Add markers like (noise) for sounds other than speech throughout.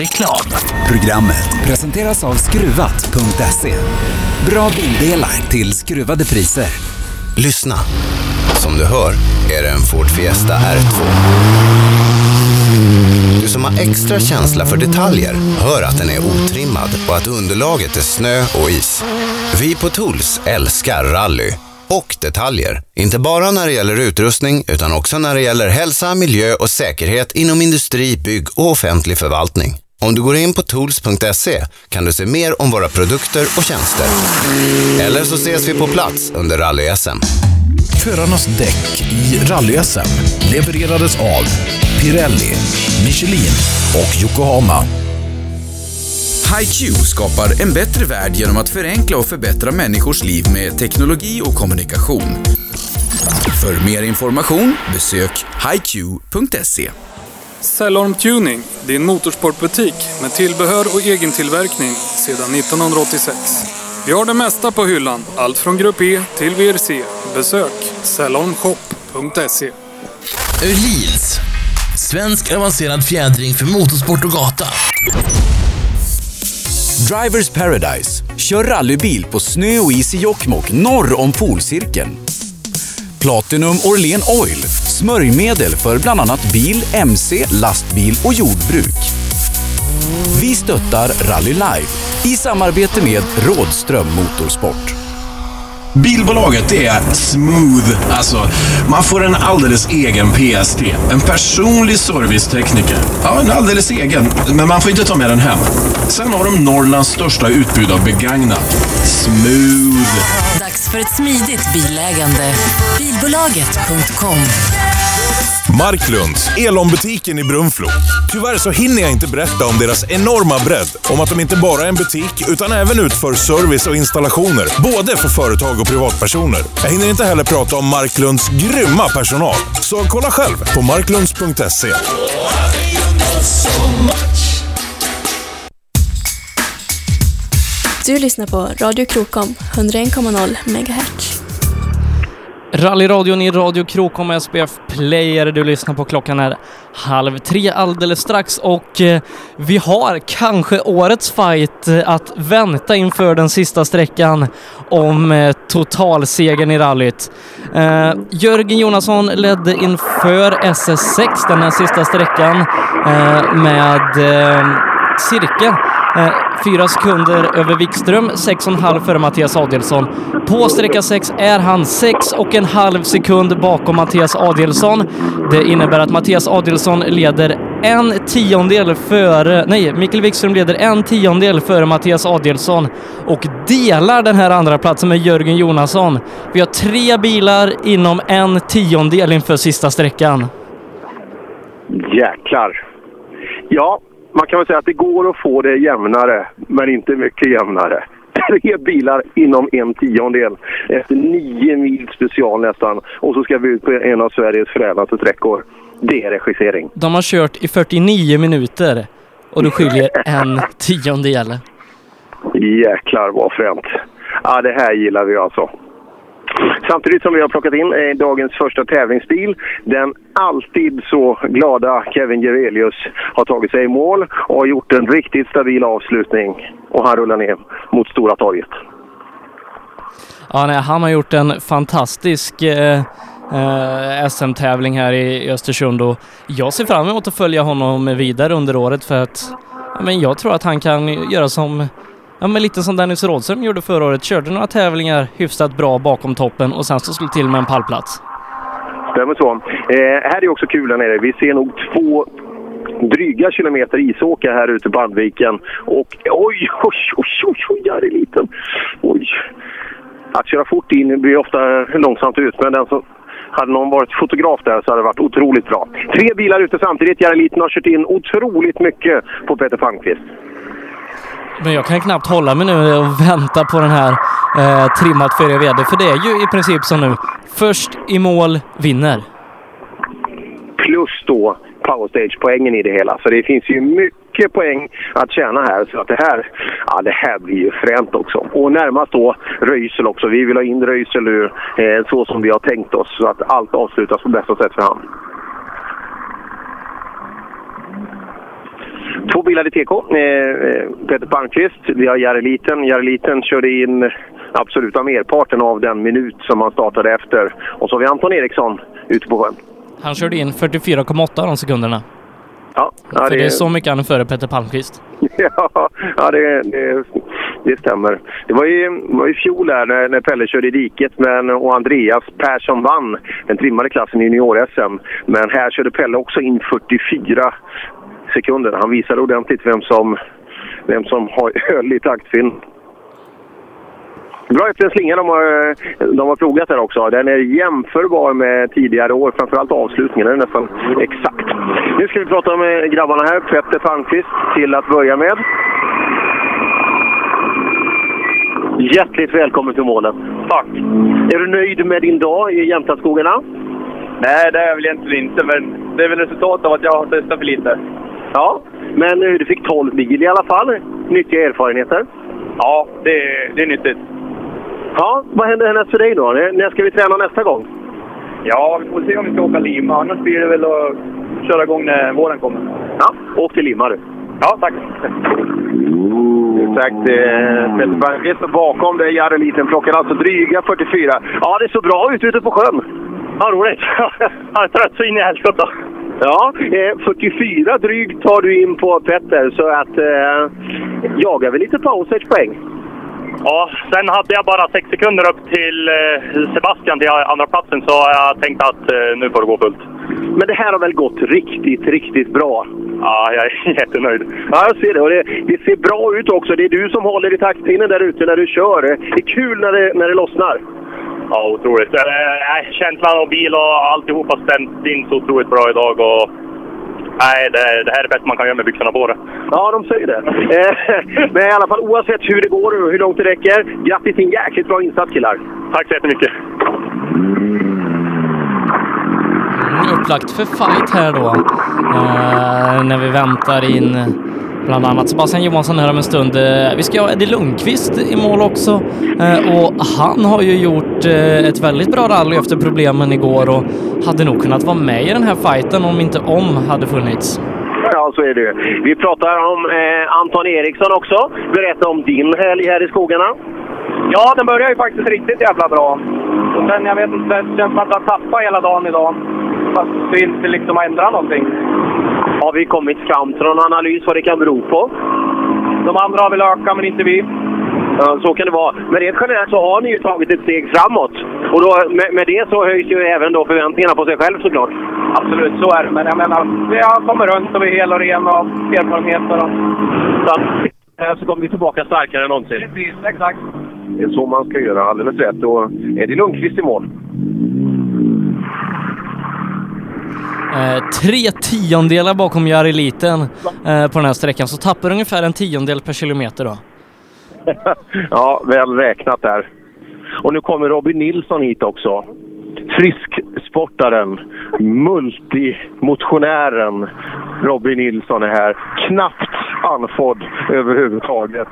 Reklam. Programmet presenteras av Skruvat.se. Bra bildelar till skruvade priser. Lyssna. Som du hör är det en Ford Fiesta R2. Du som har extra känsla för detaljer hör att den är otrimmad och att underlaget är snö och is. Vi på Tools älskar rally och detaljer. Inte bara när det gäller utrustning utan också när det gäller hälsa, miljö och säkerhet inom industri, bygg och offentlig förvaltning. Om du går in på tools.se kan du se mer om våra produkter och tjänster. Eller så ses vi på plats under rally-SM. Förarnas däck i rally-SM levererades av Pirelli, Michelin och Yokohama. HiQ skapar en bättre värld genom att förenkla och förbättra människors liv med teknologi och kommunikation. För mer information besök hiq.se. Cellorm Tuning, din motorsportbutik med tillbehör och egen tillverkning sedan 1986. Vi har det mesta på hyllan, allt från Grupp E till VRC. Besök cellormshop.se. Öhlins. Svensk avancerad fjädring för motorsport och gata. Drivers Paradise. Kör rallybil på snö och is i Jokkmokk norr om polcirkeln. Platinum Orlen Oil. Smörjmedel för bland annat bil, mc, lastbil och jordbruk. Vi stöttar Rally Life i samarbete med Rådström Motorsport. Bilbolaget är smooth. Alltså, man får en alldeles egen PST. En personlig servicetekniker. Ja, en alldeles egen. Men man får inte ta med den hem. Sen har de Norrlands största utbud av begagnat. Smooth. Dags för ett smidigt bilägande. Bilbolaget.com Marklunds, Elon-butiken i Brunflo. Tyvärr så hinner jag inte berätta om deras enorma bredd. Om att de inte bara är en butik, utan även utför service och installationer. Både för företag och privatpersoner. Jag hinner inte heller prata om Marklunds grymma personal. Så kolla själv på marklunds.se. Du lyssnar på Radio Krokom, 101,0 MHz. Rallyradion i Radio Krokom SPF Player. Du lyssnar på klockan är halv tre alldeles strax och eh, vi har kanske årets fight eh, att vänta inför den sista sträckan om eh, totalsegern i rallyt. Eh, Jörgen Jonasson ledde inför SS6 den här sista sträckan eh, med eh, cirka Eh, fyra sekunder över Wikström, sex och en halv före Mattias Adelsson. På sträcka sex är han sex och en halv sekund bakom Mattias Adelsson. Det innebär att Mattias Adelsson leder en tiondel före, nej, Mikael Wikström leder en tiondel före Mattias Adelsson och delar den här andra platsen med Jörgen Jonasson. Vi har tre bilar inom en tiondel inför sista sträckan. Jäklar. Ja, man kan väl säga att det går att få det jämnare, men inte mycket jämnare. (laughs) Tre bilar inom en tiondel efter nio mil special nästan. Och så ska vi ut på en av Sveriges fränaste sträckor. Det är regissering. De har kört i 49 minuter och det skiljer en tiondel. Jäklar vad fränt. Ja, det här gillar vi alltså. Samtidigt som vi har plockat in eh, dagens första tävlingsbil. Den alltid så glada Kevin Gerelius har tagit sig i mål och har gjort en riktigt stabil avslutning. Och han rullar ner mot Stora torget. Ja, nej, han har gjort en fantastisk eh, eh SM-tävling här i, i Östersund och jag ser fram emot att följa honom vidare under året för att ja, men jag tror att han kan göra som Ja men lite som Dennis Rådström gjorde förra året, körde några tävlingar hyfsat bra bakom toppen och sen så slog till med en pallplats. Stämmer så. Eh, här är också kul där nere. Vi ser nog två dryga kilometer isåka här ute på Andviken. Och oj, oj, oj, oj, oj, där är liten. Oj. Att köra fort in blir ofta långsamt ut, men den som hade någon varit fotograf där så hade det varit otroligt bra. Tre bilar ute samtidigt. Järeliten har kört in otroligt mycket på Peter Palmqvist. Men jag kan knappt hålla mig nu och vänta på den här eh, trimmat för VD, för det är ju i princip som nu. Först i mål vinner. Plus då powerstage-poängen i det hela. Så det finns ju mycket poäng att tjäna här. Så att det här, ja, det här blir ju fränt också. Och närmast då Röisel också. Vi vill ha in Röisel ur eh, så som vi har tänkt oss. Så att allt avslutas på bästa sätt för honom. Två bilar i TK. Eh, Peter Palmqvist, vi har Jari Liten. Jari Liten körde in absoluta merparten av den minut som han startade efter. Och så har vi Anton Eriksson ute på sjön. Han körde in 44,8 av de sekunderna. Ja, ja, För det är så mycket han är före Peter Palmqvist. (laughs) ja, ja det, det, det stämmer. Det var ju var i fjol här när, när Pelle körde i diket men, och Andreas Persson vann den trimmade klassen i junior-SM. Men här körde Pelle också in 44 sekunder. Han visade ordentligt vem som, vem som har (laughs) öl i taktfilm. Bra efter en slinga de har, de har plogat här också. Den är jämförbar med tidigare år, framförallt avslutningen. Den är nästan exakt. Nu ska vi prata med grabbarna här. Petter Palmqvist till att börja med. Hjärtligt välkommen till målet. Tack. Är du nöjd med din dag i Jämtlandsskogarna? Nej, det är jag väl egentligen inte, men det är väl resultatet av att jag har testat för lite. Ja, men eh, du fick 12 bil i alla fall. Nyttiga erfarenheter. Ja, det, det är nyttigt. Ja, vad händer härnäst för dig då? När ska vi träna nästa gång? Ja, vi får se om vi ska åka Lima. Annars blir det väl att köra igång när våren kommer. Ja, åk till Lima du. Ja, tack. Exakt. Eh, Peter Palmqvist bakom dig, Jari Liten, plockar alltså dryga 44. Ja, det såg bra ut ute på sjön. Ja, roligt. (laughs) Jag är trött så in i helskotta. Ja, eh, 44 drygt tar du in på Petter, så att eh, jagar vi lite pausage poäng. Ja, sen hade jag bara sex sekunder upp till eh, Sebastian till andra platsen så jag tänkte att eh, nu får det gå fullt. Men det här har väl gått riktigt, riktigt bra? Ja, jag är (laughs) jättenöjd. Ja, jag ser det. Och det, det ser bra ut också. Det är du som håller i taktpinnen där ute när du kör. Det är kul när det, när det lossnar. Ja, otroligt. Eh, känslan av bil och alltihop har stämt in så otroligt bra idag. Och, nej, det, det här är bäst man kan göra med byxorna på det. Ja, de säger det. Eh, (laughs) Men i alla fall oavsett hur det går och hur långt det räcker. Grattis till en jäkligt bra insats killar. Tack så jättemycket. Upplagt för fight här då. Eh, när vi väntar in bland annat Sebastian Johansson här om en stund. Eh, vi ska ha Eddie Lundqvist i mål också. Eh, och han har ju gjort eh, ett väldigt bra rally efter problemen igår och hade nog kunnat vara med i den här fighten om inte om hade funnits. Ja, så är det ju. Vi pratar om Anton Eriksson också. Berätta om din helg här i skogarna. Ja, den börjar ju faktiskt riktigt jävla bra. Och sen, jag vet inte, det känns som att jag tappar hela dagen idag. Fast det inte liksom har ändrat någonting. Har vi kommit fram till någon analys vad det kan bero på? De andra har väl ökat, men inte vi. Ja, så kan det vara. Men rent generellt så har ni ju tagit ett steg framåt. Och då, med, med det så höjs ju även då förväntningarna på sig själv såklart. Absolut, så är det. Men jag menar, vi har kommit runt och vi är hel och ren av erfarenheter. Och... Så, eh, så kommer vi tillbaka starkare än någonsin. Precis, exakt. Det är så man ska göra, alldeles rätt. Och Eddie Lundqvist i mål. Eh, tre tiondelar bakom Jari Liten eh, på den här sträckan, så tappar ungefär en tiondel per kilometer då. (laughs) ja, väl räknat där. Och nu kommer Robin Nilsson hit också. Frisksportaren, multimotionären Robin Nilsson är här. Knappt andfådd överhuvudtaget.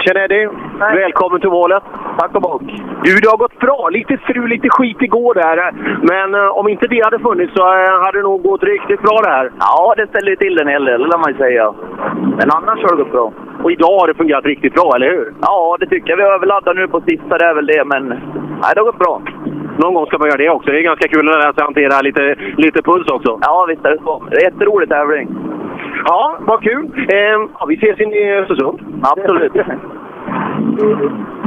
Tjena Eddie! Välkommen till målet. Tack och bock. Du, det har gått bra. Lite strul, lite skit igår där. Men eh, om inte det hade funnits så eh, hade det nog gått riktigt bra det här. Ja, det ställer ju till en hel del, det man ju säga. Men annars har det gått bra. Och idag har det fungerat riktigt bra, eller hur? Ja, det tycker jag. Vi överladdar nu på sista, det är väl det. Men nej, det har gått bra. Någon gång ska man göra det också. Det är ganska kul att lära sig hantera lite, lite puls också. Ja, visst är det så. Det är en jätterolig tävling. Ja, vad kul. Eh, ja, vi ses i Östersund. Absolut. (laughs)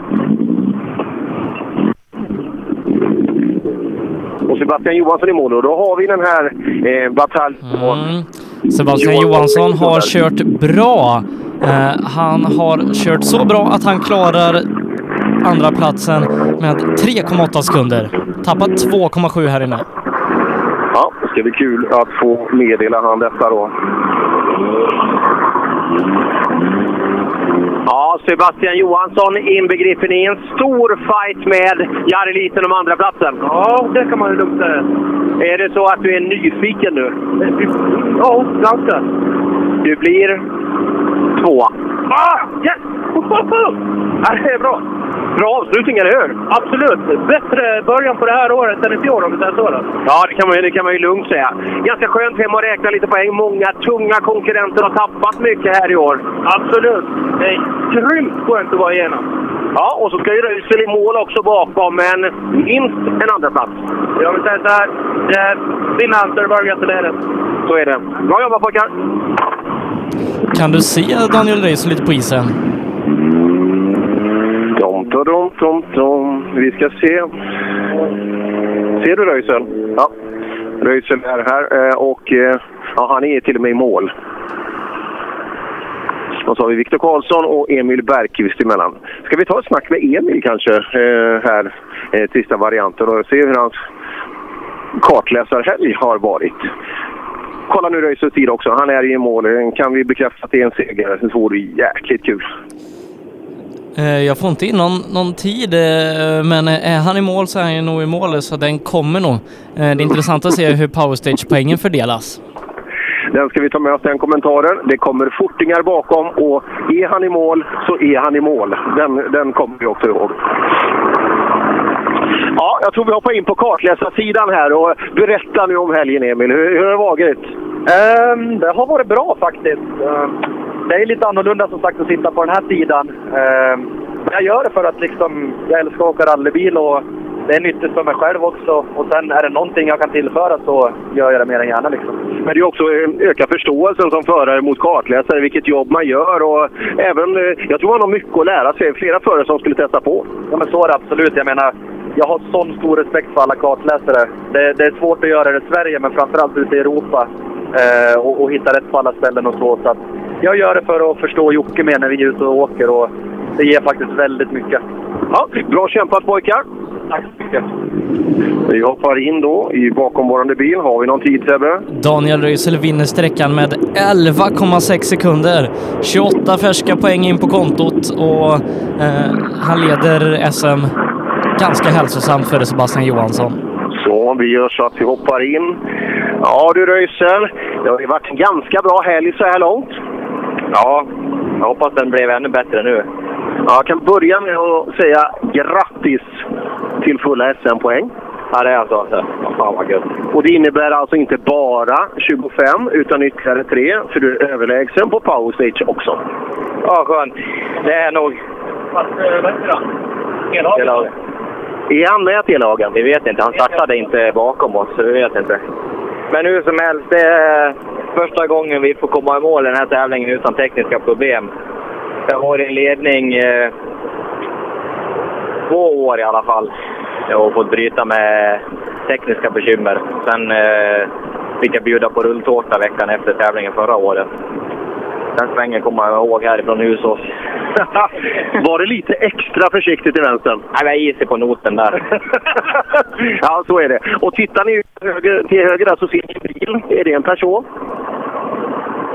Och Sebastian Johansson i mål. Och då har vi den här eh, bataljen. Mm. Sebastian Johansson har kört bra. Eh, han har kört så bra att han klarar andra platsen med 3,8 sekunder. Tappat 2,7 här inne. Ja, det ska bli kul att få meddela han detta då. Ja, Sebastian Johansson inbegripen i en stor fight med Jari Liten om andra platsen. Ja, det kan man ju lugnt säga. Är det så att du är nyfiken nu? Ja, ganska. Du blir tvåa. Ah, yes! Ja, det är bra. Bra avslutning, eller hur? Absolut. Bättre början på det här året än i fjol om vi säger så. Då. Ja, det kan, man, ju- det kan man ju lugnt säga. Ganska skönt hem och räkna lite poäng. Många tunga konkurrenter har tappat mycket här i år. Absolut. Det är grymt skönt att vara igenom. Ja, och så ska ju Röisel i mål också bakom, men minst en andra plats. Jag vill säga så här. Det Din answer bara gratulerar. Så är det. Bra jobbat pojkar! Kan du se Daniel Röisel lite på isen? Tom, tom, tom, tom. Vi ska se. Ser du Röisel? Ja. Röisel är här eh, och eh, ja, han är till och med i mål. Och så har vi Viktor Karlsson och Emil Bergqvist emellan. Ska vi ta ett snack med Emil kanske eh, här, sista varianten och se hur hans kartläsarhelg har varit. Kolla nu Röisels tid också. Han är i mål. Kan vi bekräfta att det är en seger? Det vore jäkligt kul. Eh, Jag får inte in någon, någon tid, eh, men är han i mål så är han nog i mål, så den kommer nog. Eh, Det är intressant att se hur powerstage-poängen fördelas. Den ska vi ta med oss, den kommentaren. Det kommer fortingar bakom och är han i mål så är han i mål. Den, den kommer vi också ihåg. Ja, jag tror vi hoppar in på kartläsarsidan här och berätta nu om helgen Emil. Hur, hur har det varit? Ehm, det har varit bra faktiskt. Ehm, det är lite annorlunda som sagt att sitta på den här sidan. Ehm, men jag gör det för att liksom, jag älskar att åka rallybil och det är nyttigt för mig själv också. Och sen är det någonting jag kan tillföra så gör jag det mer än gärna. Liksom. Men det är också öka förståelsen som förare mot kartläsare, vilket jobb man gör och även, eh, jag tror man har mycket att lära sig. Flera förare som skulle testa på. Ja men så är det absolut. Jag menar, jag har sån stor respekt för alla kartläsare. Det, det är svårt att göra det i Sverige, men framförallt ute i Europa. Eh, och, och hitta rätt på alla ställen och så. så att jag gör det för att förstå Jocke med när vi är ute och åker och det ger faktiskt väldigt mycket. Ja, bra kämpat pojkar! Tack så mycket! Vi hoppar in då i bakomvarande bil. Har vi någon tid Sebbe? Daniel Röisel vinner sträckan med 11,6 sekunder. 28 färska poäng in på kontot och eh, han leder SM ganska hälsosamt före Sebastian Johansson. Så, vi gör så att vi hoppar in. Ja du Röisel, det har ju varit en ganska bra helg så här långt. Ja, jag hoppas den blev ännu bättre nu. Ja, jag kan börja med att säga grattis till fulla SM-poäng. Ja, det är alltså. Fan vad gött. Och det innebär alltså inte bara 25 utan ytterligare 3, för du är överlägsen på Power Stage också. Ja, skönt. Det är nog... Hela... Är han med till lagen? Vi vet inte. Han startade inte bakom oss, så vi vet inte. Men hur som helst, det är första gången vi får komma i mål i den här tävlingen utan tekniska problem. Jag har varit i ledning eh, två år i alla fall och fått bryta med tekniska bekymmer. Sen eh, fick jag bjuda på rulltårta veckan efter tävlingen förra året. Den svängen kommer jag ihåg härifrån Husås. (laughs) Var det lite extra försiktigt i vänstern? Nej, jag är easy på noten där. (laughs) ja, så är det. Och tittar ni höger, till höger där så ser ni en bil. Är det en person?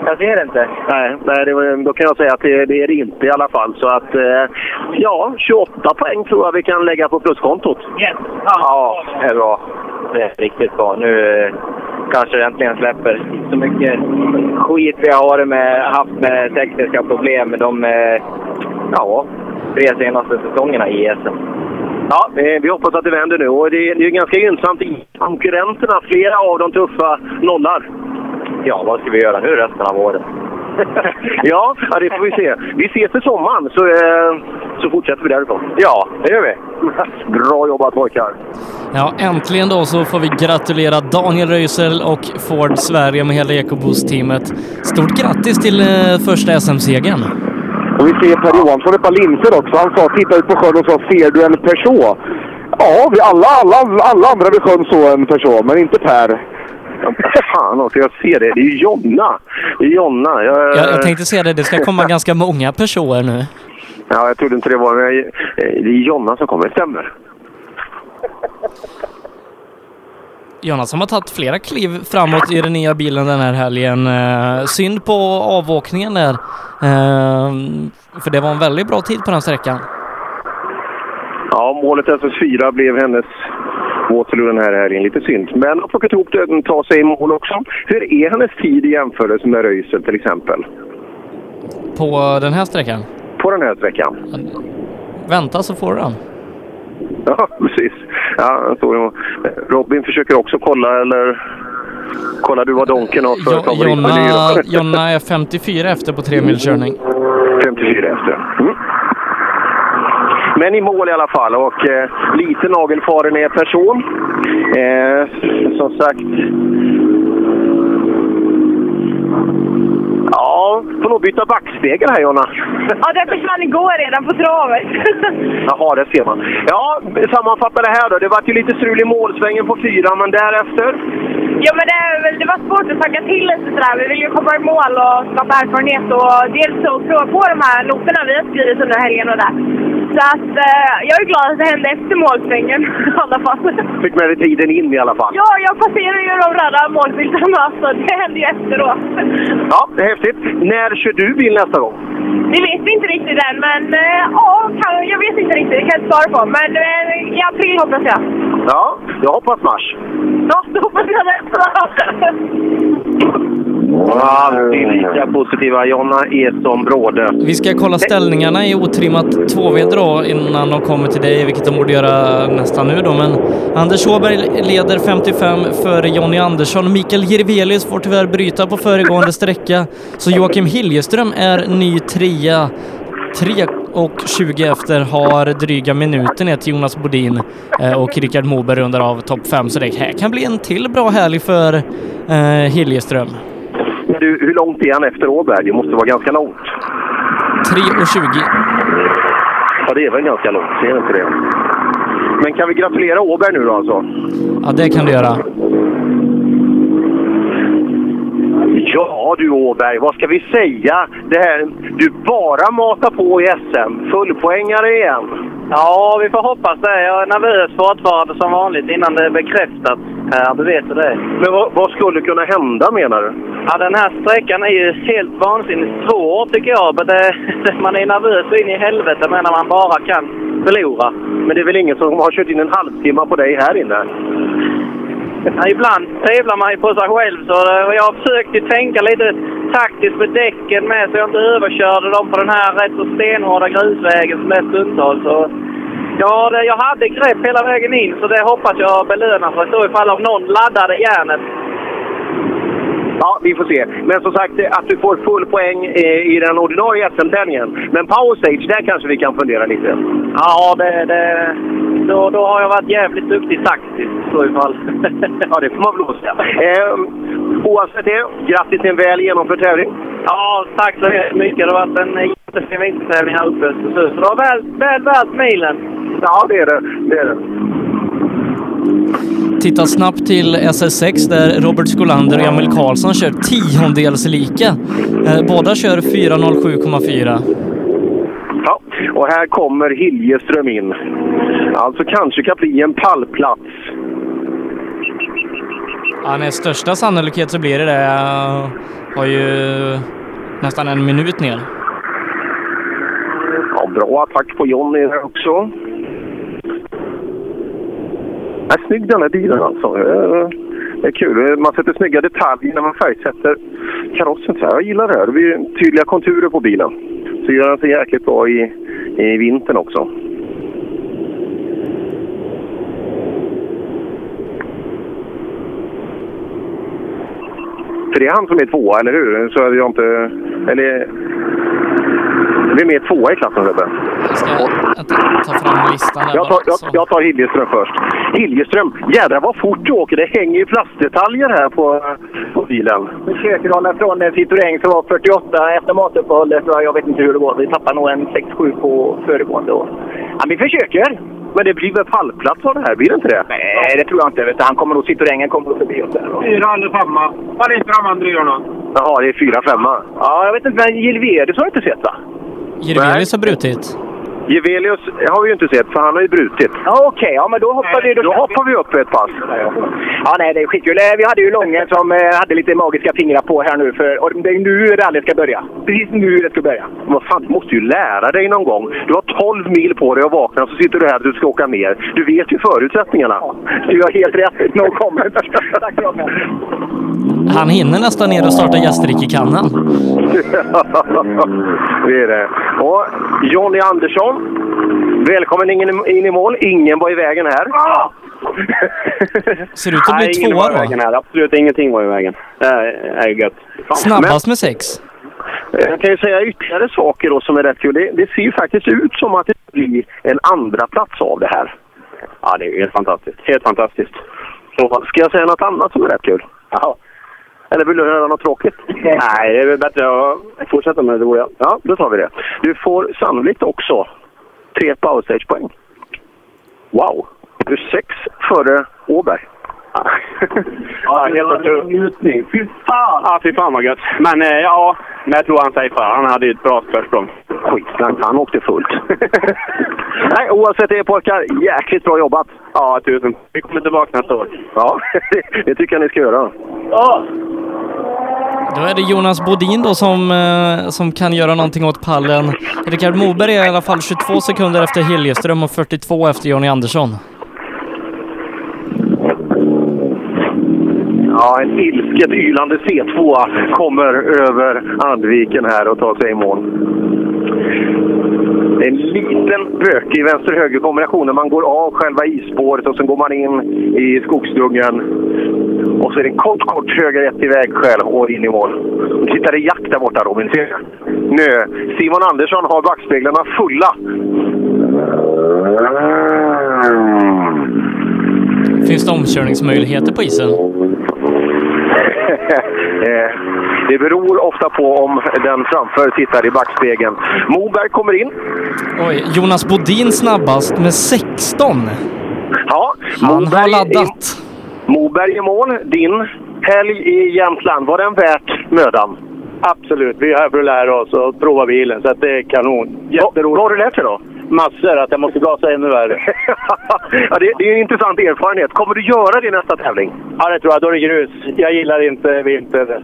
Jag ser inte. Nej, nej det, var- då kan jag säga att det, det är det inte i alla fall. Så att, eh, ja, 28 poäng tror jag vi kan lägga på pluskontot. Yes. Ja, det är bra. Det är riktigt bra. Nu eh, kanske det äntligen släpper. Så mycket skit vi har med, haft med tekniska problem med de eh, ja, tre senaste säsongerna i ESM. Ja, vi, hoppas att det vänder nu. Och det, det är ganska gynnsamt i konkurrenterna. Flera av de tuffa nollar. Ja, vad ska vi göra nu resten av året? (laughs) ja, det får vi se. Vi ses till sommaren så, eh, så fortsätter vi därifrån. Ja, det gör vi. (laughs) Bra jobbat pojkar! Ja, äntligen då så får vi gratulera Daniel Röisel och Ford Sverige med hela EcoBoost-teamet. Stort grattis till eh, första SM-segern! Och vi ser Per Johansson ett par linser också. Han sa, titta ut på sjön och sa, ser du en Peugeot? Ja, vi alla, alla, alla andra vid sjön såg en Peugeot, men inte Per. Fan också, jag ser det. Det är ju Jonna! Det är Jonna. Jag, Jag, jag tänkte säga det, det ska komma (laughs) ganska många personer nu. Ja, jag trodde inte det var... Eh, det är Jonna som kommer, stämmer. Jonas har tagit flera kliv framåt i den nya bilen den här helgen. Eh, synd på avåkningen där. Eh, för det var en väldigt bra tid på den sträckan. Ja, målet SS4 blev hennes Waterloo den här helgen. Lite synd. Men har plockat ihop det, ta sig i mål också. Hur är hennes tid i jämförelse med Röisel till exempel? På den här sträckan. På den här sträckan. Vänta så får du den. Ja, (laughs) precis. Ja, så, Robin försöker också kolla, eller kollar du vad Donken har för favoritmeny? (laughs) Jonna är 54 efter på tre mil körning. 54 efter. Mm. Men i mål i alla fall och eh, lite nagelfaren är person. Eh, som sagt... Ja, får nog byta backspegel här Jonna. Ja, den försvann igår redan på travet. (laughs) Jaha, det ser man. Ja, sammanfatta det här då. Det var ju lite strul i målsvängen på fyra, men därefter? Ja, men det, det var svårt att tagga till lite sådär. Vi vill ju komma i mål och skapa erfarenhet och dels att prova på de här noterna vi har skrivit under helgen och det. Så att eh, jag är glad att det hände efter målsvängen (laughs) i alla fall. Fick med dig tiden in i alla fall. Ja, jag passerade ju de röda målskyltarna så det hände ju efteråt. Ja, det är häftigt. När kör du bil nästa gång? Det vet vi inte riktigt än, men eh, ja, kan, jag vet inte riktigt. Det kan jag inte svara på. Men eh, i april hoppas jag. Ja, jag hoppas mars. Ja, då hoppas jag det. (laughs) Alltid lika positiva. Jonna är som bråde. Vi ska kolla ställningarna i otrimmat 2V då innan de kommer till dig, vilket de borde göra nästan nu då. Men Anders Åberg leder 55 före Jonny Andersson. Mikael Jirvelius får tyvärr bryta på föregående sträcka, så Joakim Hiljeström är ny trea. 3 och 20 efter har dryga minuten ner till Jonas Bodin eh, och Rickard Moberg rundar av topp 5. Så det här kan bli en till bra helg för eh, Hiljeström. Men Du, hur långt är han efter Åberg? Det måste vara ganska långt. 3 och 20. Ja, det är väl ganska långt. Ser inte det? Men kan vi gratulera Åberg nu då alltså? Ja, det kan du göra. Ja du Åberg, vad ska vi säga? Det här, du bara matar på i SM. Fullpoängare igen. Ja, vi får hoppas det. Jag är nervös fortfarande som vanligt innan det är bekräftat. Ja, du vet det. Men vad, vad skulle kunna hända menar du? Ja, den här sträckan är ju helt vansinnigt svår tycker jag. Men det, (laughs) man är nervös in i helvete men när man bara kan förlora. Men det är väl ingen som har kört in en halvtimme på dig här inne? Ja, ibland tvivlar man ju på sig själv. Så eh, jag har försökt ju tänka lite taktiskt med däcken med så jag inte överkörde dem på den här rätt så stenhårda grusvägen som är stundtals. Så, ja, det, jag hade grepp hela vägen in så det hoppas jag belönar sig så ifall om någon laddade järnet. Ja, vi får se. Men som sagt, att du får full poäng eh, i den ordinarie SM-tävlingen. Men Power Stage, där kanske vi kan fundera lite. Ja, det, det, då, då har jag varit jävligt duktig taktiskt i så fall. ja, det får man väl säga. Eh, oavsett det, grattis till en väl genomförd tävling. Ja, tack så hemskt mycket. Det har varit en jättefin vintertävling här uppe i Östersund. Så det var väl, väl värt milen. Ja, det är det. det, är det. Titta snabbt till SS6 där Robert Skolander och Emil Karlsson kör tiondels lika. Eh, Båda kör 4.07,4. Ja, och här kommer Hiljeström in. Alltså kanske kan bli en pallplats. Ja, med största sannolikhet så blir det det. Jag har ju nästan en minut ner. Ja, bra attack på Jonny här också. Ja, snygg den här bilen alltså. Eh, det är kul. Eh, man sätter snygga detaljer när man färgsätter karossen. Så här. Jag gillar det här. Det blir tydliga konturer på bilen. Så gör den sig jäkligt bra i, i vintern också. För det är han som är tvåa, eller hur? Så jag inte... Eller... Vem är tvåa i klassen, Sebbe? Ta fram listan där Jag bara. tar, jag, jag tar Hiljeström först. Hiljeström, jädrar vad fort du åker. Det hänger ju plastdetaljer här på, på bilen. Försöker hålla från en Citroën som var 48 efter matuppehållet. Jag vet inte hur det går. Vi tappade nog en 6-7 på föregående år. Ja, vi försöker. Men det blir väl pallplats av det här? Blir det inte det? Nej, det tror jag inte. Vet du. Han kommer nog, Citroën kommer nog förbi oss där. Fyra eller femma. Vad är inte de andra Jonna? Jaha, det är fyra, femma. Ja, jag vet inte. Men Gilverius har jag inte sett va? Jirvelius har brutit. Gevelius har vi ju inte sett, för han har ju brutit. Ja, Okej, ja, men då hoppar vi... Då hoppar vi upp ett pass. Ja, nej, det är skitkul. Eh, Vi hade ju Lången som eh, hade lite magiska fingrar på här nu. För, och det är nu rallyt ska börja. Precis nu det ska börja. Vad fan, du måste ju lära dig någon gång. Du har 12 mil på dig att vakna, så sitter du här och du ska åka ner. Du vet ju förutsättningarna. Du har helt rätt. No comment. Tack. Han hinner nästan ner och starta gästrikekannan. (laughs) det är det. Och Jonny Andersson, välkommen in, in i mål. Ingen var i vägen här. Ser ut att bli tvåa var i då. vägen här. Absolut ingenting var i vägen. Det är, är gött. Snabbast med sex. Jag kan ju säga ytterligare saker då som är rätt kul. Det, det ser ju faktiskt ut som att det blir en andra plats av det här. Ja, det är helt fantastiskt. Helt fantastiskt. Så, ska jag säga något annat som är rätt kul? Ja. Eller vill du höra något tråkigt? Nej, det är väl bättre att fortsätta med det roliga. Ja, då tar vi det. Du får sannolikt också tre powerstage-poäng. Wow! Du är sex före Åberg. Ja, (laughs) helt otroligt. Njutning. Fy fan! Ja, fy fan vad gött. Men eh, ja, men jag tror han safear. Han hade ju ett bra försprång. Skitsnack, han åkte fullt. (laughs) Nej, oavsett det pojkar, jäkligt bra jobbat. Ja, tusen. Vi kommer tillbaka nästa år. Ja, (laughs) det tycker jag ni ska göra. Ja! Då är det Jonas Bodin då som, eh, som kan göra någonting åt pallen. Rickard Moberg är i alla fall 22 sekunder efter Hiljeström och 42 efter Jonny Andersson. Ja, en ilsket ylande C2 kommer över Andviken här och tar sig i mål. Det är en liten bökig vänster-höger kombination när man går av själva isspåret och sen går man in i skogsdungen. Och så är det en kort, kort höger ett i vägskäl och in i mål. Nu tittar det Jack där borta Robin. Ser du? Nu, Simon Andersson har backspeglarna fulla. Finns det omkörningsmöjligheter på isen? (laughs) Eh, det beror ofta på om den framför tittar i backspegeln. Moberg kommer in. Oj, Jonas Bodin snabbast med 16. Ja, Han har Moberg laddat. I, Moberg i mål. Din helg i Jämtland, var den värt mödan? Absolut. Vi är här för att lära oss och prova bilen, så att det är kanon. Jätteroligt. Vad har du lärt dig då? Massor. Att jag måste gasa ännu värre. (laughs) ja, det, det är en intressant erfarenhet. Kommer du göra det i nästa tävling? Ja, det tror jag. Då är det grus. Jag gillar inte vinter.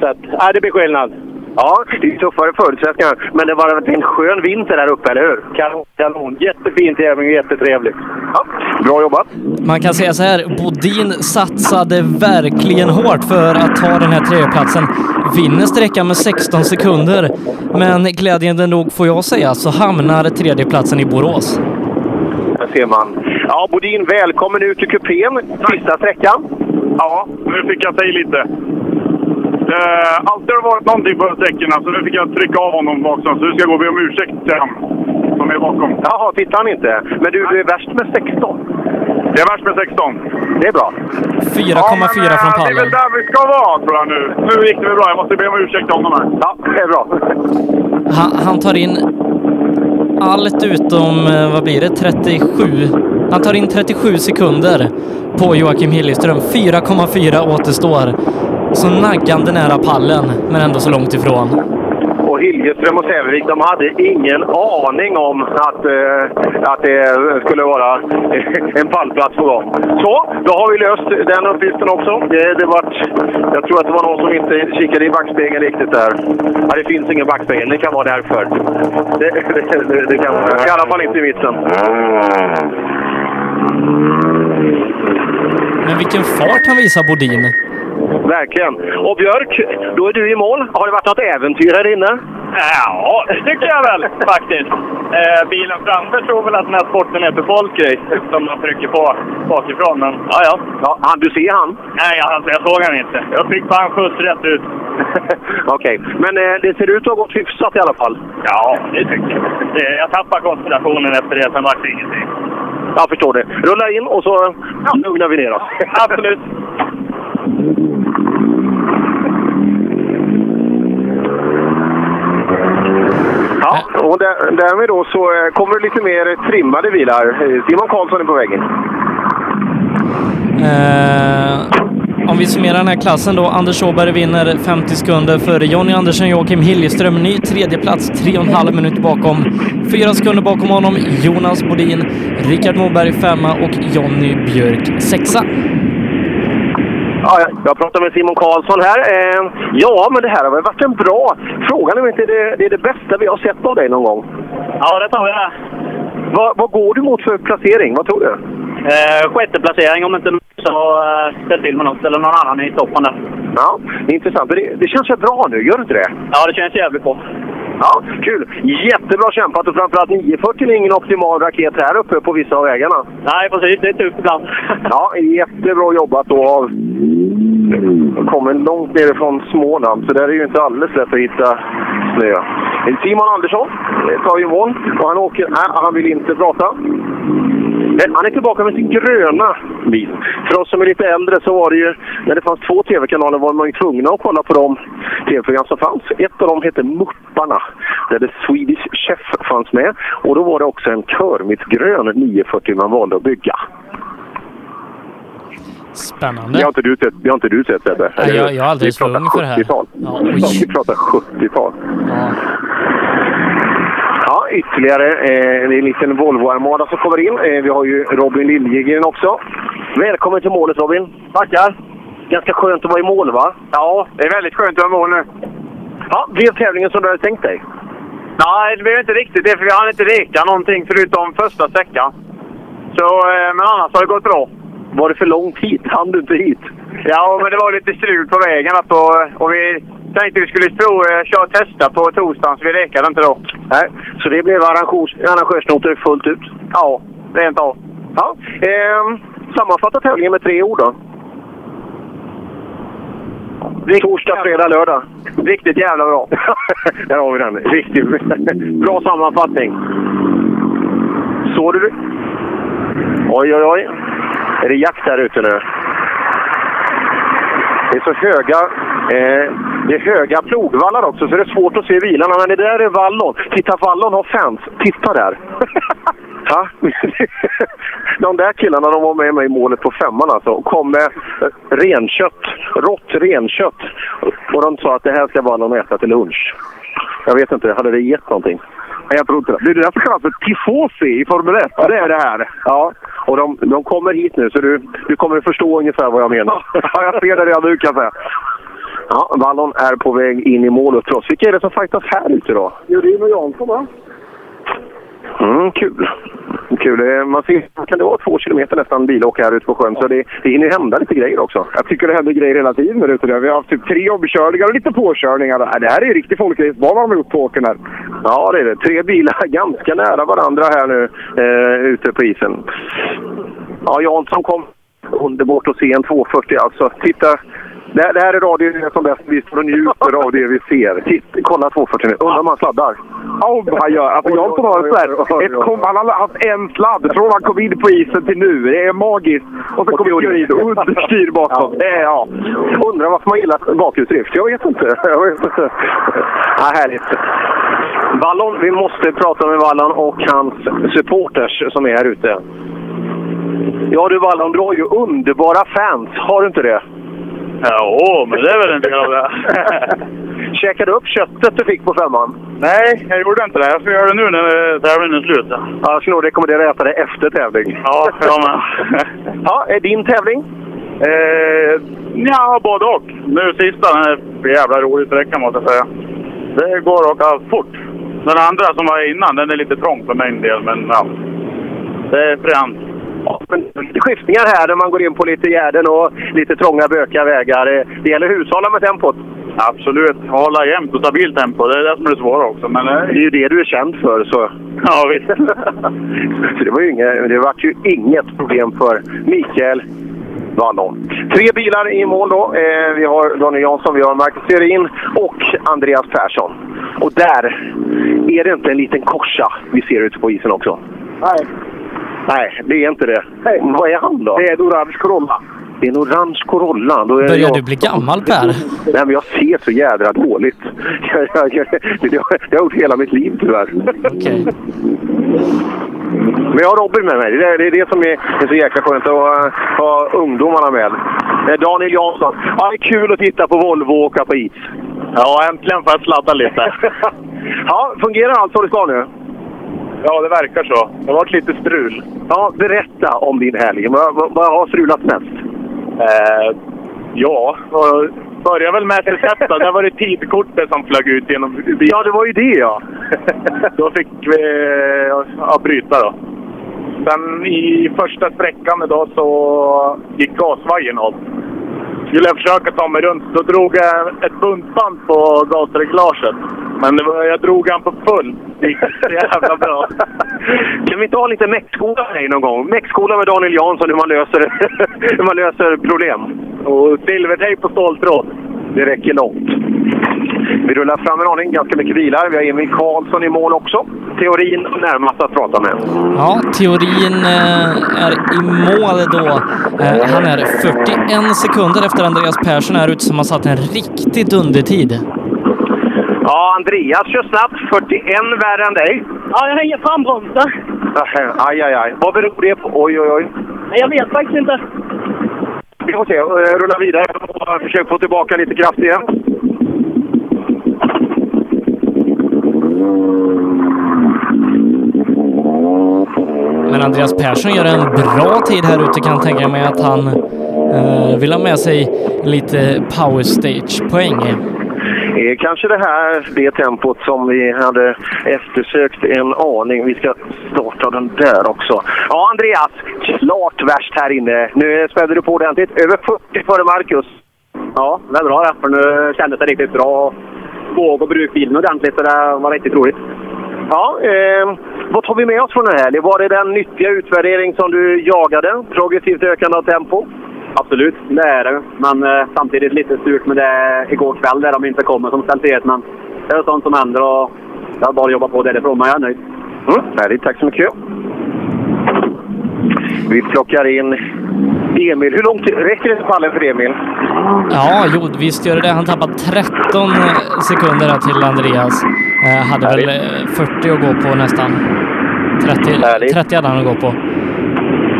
Så att, ja, det blir skillnad. Ja, det är tuffare förutsättningar. Men det var en skön vinter där uppe, eller hur? Kanon. kanon. Jättefin tävling och jättetrevligt. Ja, bra jobbat. Man kan säga så här, Bodin satsade verkligen hårt för att ta den här tredjeplatsen. Vinner sträckan med 16 sekunder, men glädjande nog får jag säga så hamnar tredjeplatsen i Borås. Där ser man. Ja, Bodin, välkommen ut i kupén. Sista sträckan. Ja, nu fick jag säga lite. Eh, alltid har det varit någonting på sträckorna, så nu fick jag trycka av honom bakom. Så nu ska jag gå och be om ursäkt till han som är bakom. Jaha, tittar han inte? Men du, du är värst med 16. Det är värst med 16. Det är bra. 4,4 från Det är pallen. väl där vi ska vara, tror jag nu. Nu gick det väl bra. Jag måste be om ursäkt till honom här. Ja, det är bra. Han, han tar in allt utom, eh, vad blir det, 37. Han tar in 37 sekunder på Joakim Hilleström. 4,4 återstår. Så naggande nära pallen, men ändå så långt ifrån. Och Hiljeström och Sävevik, de hade ingen aning om att, eh, att det skulle vara (laughs) en pallplats på gång. Så, då har vi löst den uppgiften också. Det, det vart, jag tror att det var någon som inte kikade i backspegeln riktigt där. Ja, det finns ingen backspegel, det kan vara därför. (laughs) Det, det, det, kan, I alla fall inte i mitten. Men vilken fart han visar Bodin. Verkligen. Och Björk, då är du i mål. Har det varit något äventyr här inne? Ja, det tycker jag väl faktiskt. Eh, bilen framför tror väl att den här sporten är för folkrace som man trycker på bakifrån. Men ja, ja. ja han, du ser han? Nej, alltså, jag såg han inte. Jag fick bara en skjuts rätt ut. (laughs) Okej, men eh, det ser ut att ha gått hyfsat i alla fall. Ja, det tycker jag. Jag tappade koncentrationen efter det, sen vart det ingenting. Jag förstår det. Rulla in och så ja, lugnar vi ner oss. Absolut. (laughs) Ja, och där, därmed då så eh, kommer det lite mer trimmade bilar. Eh, Simon Karlsson är på väg. Eh, om vi summerar den här klassen då. Anders Åberg vinner 50 sekunder före Jonny Andersson, Joakim Hiljeström. Ny tredje plats, tre och en halv minut bakom. Fyra sekunder bakom honom Jonas Bodin, Rickard Moberg femma och Jonny Björk sexa. Ja, jag- pratar med Simon Karlsson här. Eh, ja, men det här har väl varit en bra... Frågan är om inte det, det är det bästa vi har sett av dig någon gång. Ja, det tror jag. Vad, vad går du mot för placering? Vad tror du? Eh, sjätte placering om inte så eh, ställ till med något eller någon annan i toppen där. Ja, det är intressant. Det, det känns väl bra nu, gör det inte det? Ja, det känns jävligt bra. Ja, kul! Jättebra kämpat och framförallt 940 är ingen optimal raket här uppe på vissa av vägarna. Nej, precis. Det är tufft ibland. (laughs) Ja, jättebra jobbat då av... kommer långt nerifrån Småland, så där är ju inte alldeles lätt att hitta snö. Simon Andersson eh, tar ju mål och han åker... Nej, han vill inte prata. Eh, han är tillbaka med sin gröna bil. För oss som är lite äldre så var det ju, när det fanns två tv-kanaler var man ju tvungna att kolla på de tv-program som fanns. Ett av dem hette Mupparna, där The Swedish Chef fanns med. Och då var det också en körmittgrön 940 man valde att bygga. Spännande. Det har inte du sett, det har inte du sett Sebbe? Nej, jag, jag är alldeles för ung för det här. 70-tal. Ja, Vi pratar 70-tal. Ja. Ja, ytterligare eh, det är en liten Volvo-armada som kommer in. Eh, vi har ju Robin Liljegren också. Välkommen till målet Robin. Tackar. Ganska skönt att vara i mål va? Ja, det är väldigt skönt att vara i mål nu. Ja, blev tävlingen som du hade tänkt dig? Nej, det blev inte riktigt det, för vi hann inte reka någonting förutom första sträckan. Så, eh, men annars har det gått bra. Var det för långt hit? Hann du inte hit? Ja, men det var lite strul på vägen. Att då, och vi tänkte vi skulle prov, eh, köra testa på torsdagen, så vi rekade inte då. Nej, så det blev arrangörs, arrangörsnoter fullt ut? Ja, rent av. Ja, eh, sammanfatta tävlingen med tre ord då. Torsdag, fredag, lördag. Riktigt jävla bra. (laughs) Där har vi den. Riktigt (laughs) bra sammanfattning. Såg du? Oj, oj, oj. Är det jakt här ute nu? Det är så höga, eh, det är höga plogvallar också, så det är svårt att se bilarna. Men det där är Vallon. Titta, Vallon har fans. Titta där! (laughs) De där killarna de var med mig i målet på femman alltså. och kom med renkött, rått renkött. Och de sa att det här ska Vallon äta till lunch. Jag vet inte, hade det gett någonting? Nej, jag tror inte det. Det är det som kallas för tifosi i Formel 1. Det är det här. Ja, och de, de kommer hit nu så du, du kommer att förstå ungefär vad jag menar. (laughs) Ja, jag ser det redan nu kan jag säga. Ja, Vallon är på väg in i målet trots. Vilka är det som fightas här ute då? Jurin och Jansson va? Mm, kul. Kul. Man ser, kan det vara två kilometer nästan bilåka här ute på sjön, så det, det hinner hända lite grejer också. Jag tycker det händer grejer hela tiden där ute. Vi har haft typ tre omkörningar och lite påkörningar. Det här är riktig folkracebana de har gjort på åkern här. Ja, det är det. Tre bilar (laughs) ganska nära varandra här nu eh, ute på isen. Ja, Jansson kom underbart att se en 240 alltså. Titta, det, här- det här är radio som bäst. Vi står och njuter av det vi ser. Titta, kolla 240 nu. Undrar om han sladdar. Ja, vad han gör. Alltså, Jansson har här, ett, kom, han har haft en sladd från han kom in på isen till nu. Det är magiskt. Och så kommer Jurin understyr bakom. Det är, ja. Undrar varför man gillar bakhjulsdrift. Jag vet inte. Jag vet inte. Ja, härligt. Vallon, vi måste prata med Vallon och hans supporters som är här ute. Ja du Vallon, du har ju underbara fans. Har du inte det? Ja, men det är väl en del av det. (laughs) Käkade du upp köttet du fick på femman? Nej, jag gjorde inte det. Jag ska göra det nu när tävlingen är slut. Ja, jag skulle nog rekommendera att äta det efter tävling. Ja, jag med. (laughs) ja, är din tävling? Eh, ja, både och. Nu sista, är för jävla rolig sträcka måste jag säga. Det går att åka fort. Den andra som var innan, den är lite trång för min del, men ja. Det är fränt. Men skiftningar här när man går in på lite gärden och lite trånga bökiga vägar. Det gäller att hushålla med tempot. Absolut. Hålla jämnt och stabilt tempo. Det är det som är det svåra också. Men, eh, Det är ju det du är känd för. Så. (laughs) Ja, visst. (laughs) så det var ju inget, det var ju inget problem för Mikael Wallon. Tre bilar i mål då. Eh, vi har Daniel Jansson, vi har Marcus Serin och Andreas Persson. Och där är det inte en liten korsa vi ser ute på isen också. Nej. Nej, det är inte det. Vad är han då? Det är en orange Corolla. Det är en orange Corolla. Då är Börjar jag... du bli gammal Per? Nej, men jag ser så jädra dåligt. (laughs) Jag, jag, jag, det har jag gjort hela mitt liv tyvärr. Okej. Men jag har Robin med mig. Det är det, är det som är, är så jäkla skönt att ha, ungdomarna med. Daniel Jansson. Ja, det är kul att titta på Volvo och åka på is. Ja, äntligen får jag sladda lite. (laughs) ja, fungerar allt som det ska nu? Ja, det verkar så. Det har varit lite strul. Ja, berätta om din helg. Vad, vad, vad har strulat mest? Eh, ja, började väl med SSF då. Där var det tidkortet som flög ut genom bilen. Ja, det var ju det ja. (laughs) då fick vi ja, bryta då. Sen i första sträckan idag så gick gasvajern av. Skulle jag försöka ta mig runt, då drog jag ett buntband på gasreglaget. Men det var, jag drog han på full. Det gick så jävla bra. (laughs) Kan vi inte ha lite meckskola med dig någon gång? Meckskola med Daniel Jansson, hur man löser, (laughs) hur man löser problem. Och silvertejp på ståltråd. Det räcker långt. Vi rullar fram en aning, ganska mycket bilar. Vi har Emil Karlsson i mål också. Teorin närmast att prata med. Ja, teorin eh, är i mål då. Eh, han är 41 sekunder efter Andreas Persson här ute som har satt en riktigt undertid. Ja, Andreas kör snabbt. 41 värre än dig. Ja, jag hänger frambromsar. Aj, aj, aj. Vad beror det på? Oj, oj, oj. Jag vet faktiskt inte. Vi får se. Eh, Rulla vidare och försök få tillbaka lite kraft igen. Men Andreas Persson gör en bra tid här ute kan jag tänka mig att han eh, vill ha med sig lite power stage-poäng. är kanske det här, det tempot som vi hade eftersökt en aning. Vi ska starta den där också. Ja, Andreas, klart värst här inne. Nu spädde du på ordentligt. Över 40 före Marcus. Ja, det är bra det. För nu kändes det riktigt bra. Våg och bruk bilen ordentligt, så det var riktigt roligt. Ja, eh, vad tar vi med oss från den här? Var det den nyttiga utvärdering som du jagade? Progressivt ökande av tempo? Absolut, det är det. Men eh, samtidigt lite surt med det igår kväll där de inte kommer som ställt till. Men det är sånt som händer och jag har bara jobbat på därifrån, men jag är nöjd. Mm, härligt, tack så mycket. Vi plockar in Emil. Hur långt räcker det till pallen för Emil? Ja, jo, visst gör det det. Han tappade 13 sekunder här till Andreas. Eh, hade väl eh, 40 att gå på nästan. 30, 30 hade han att gå på.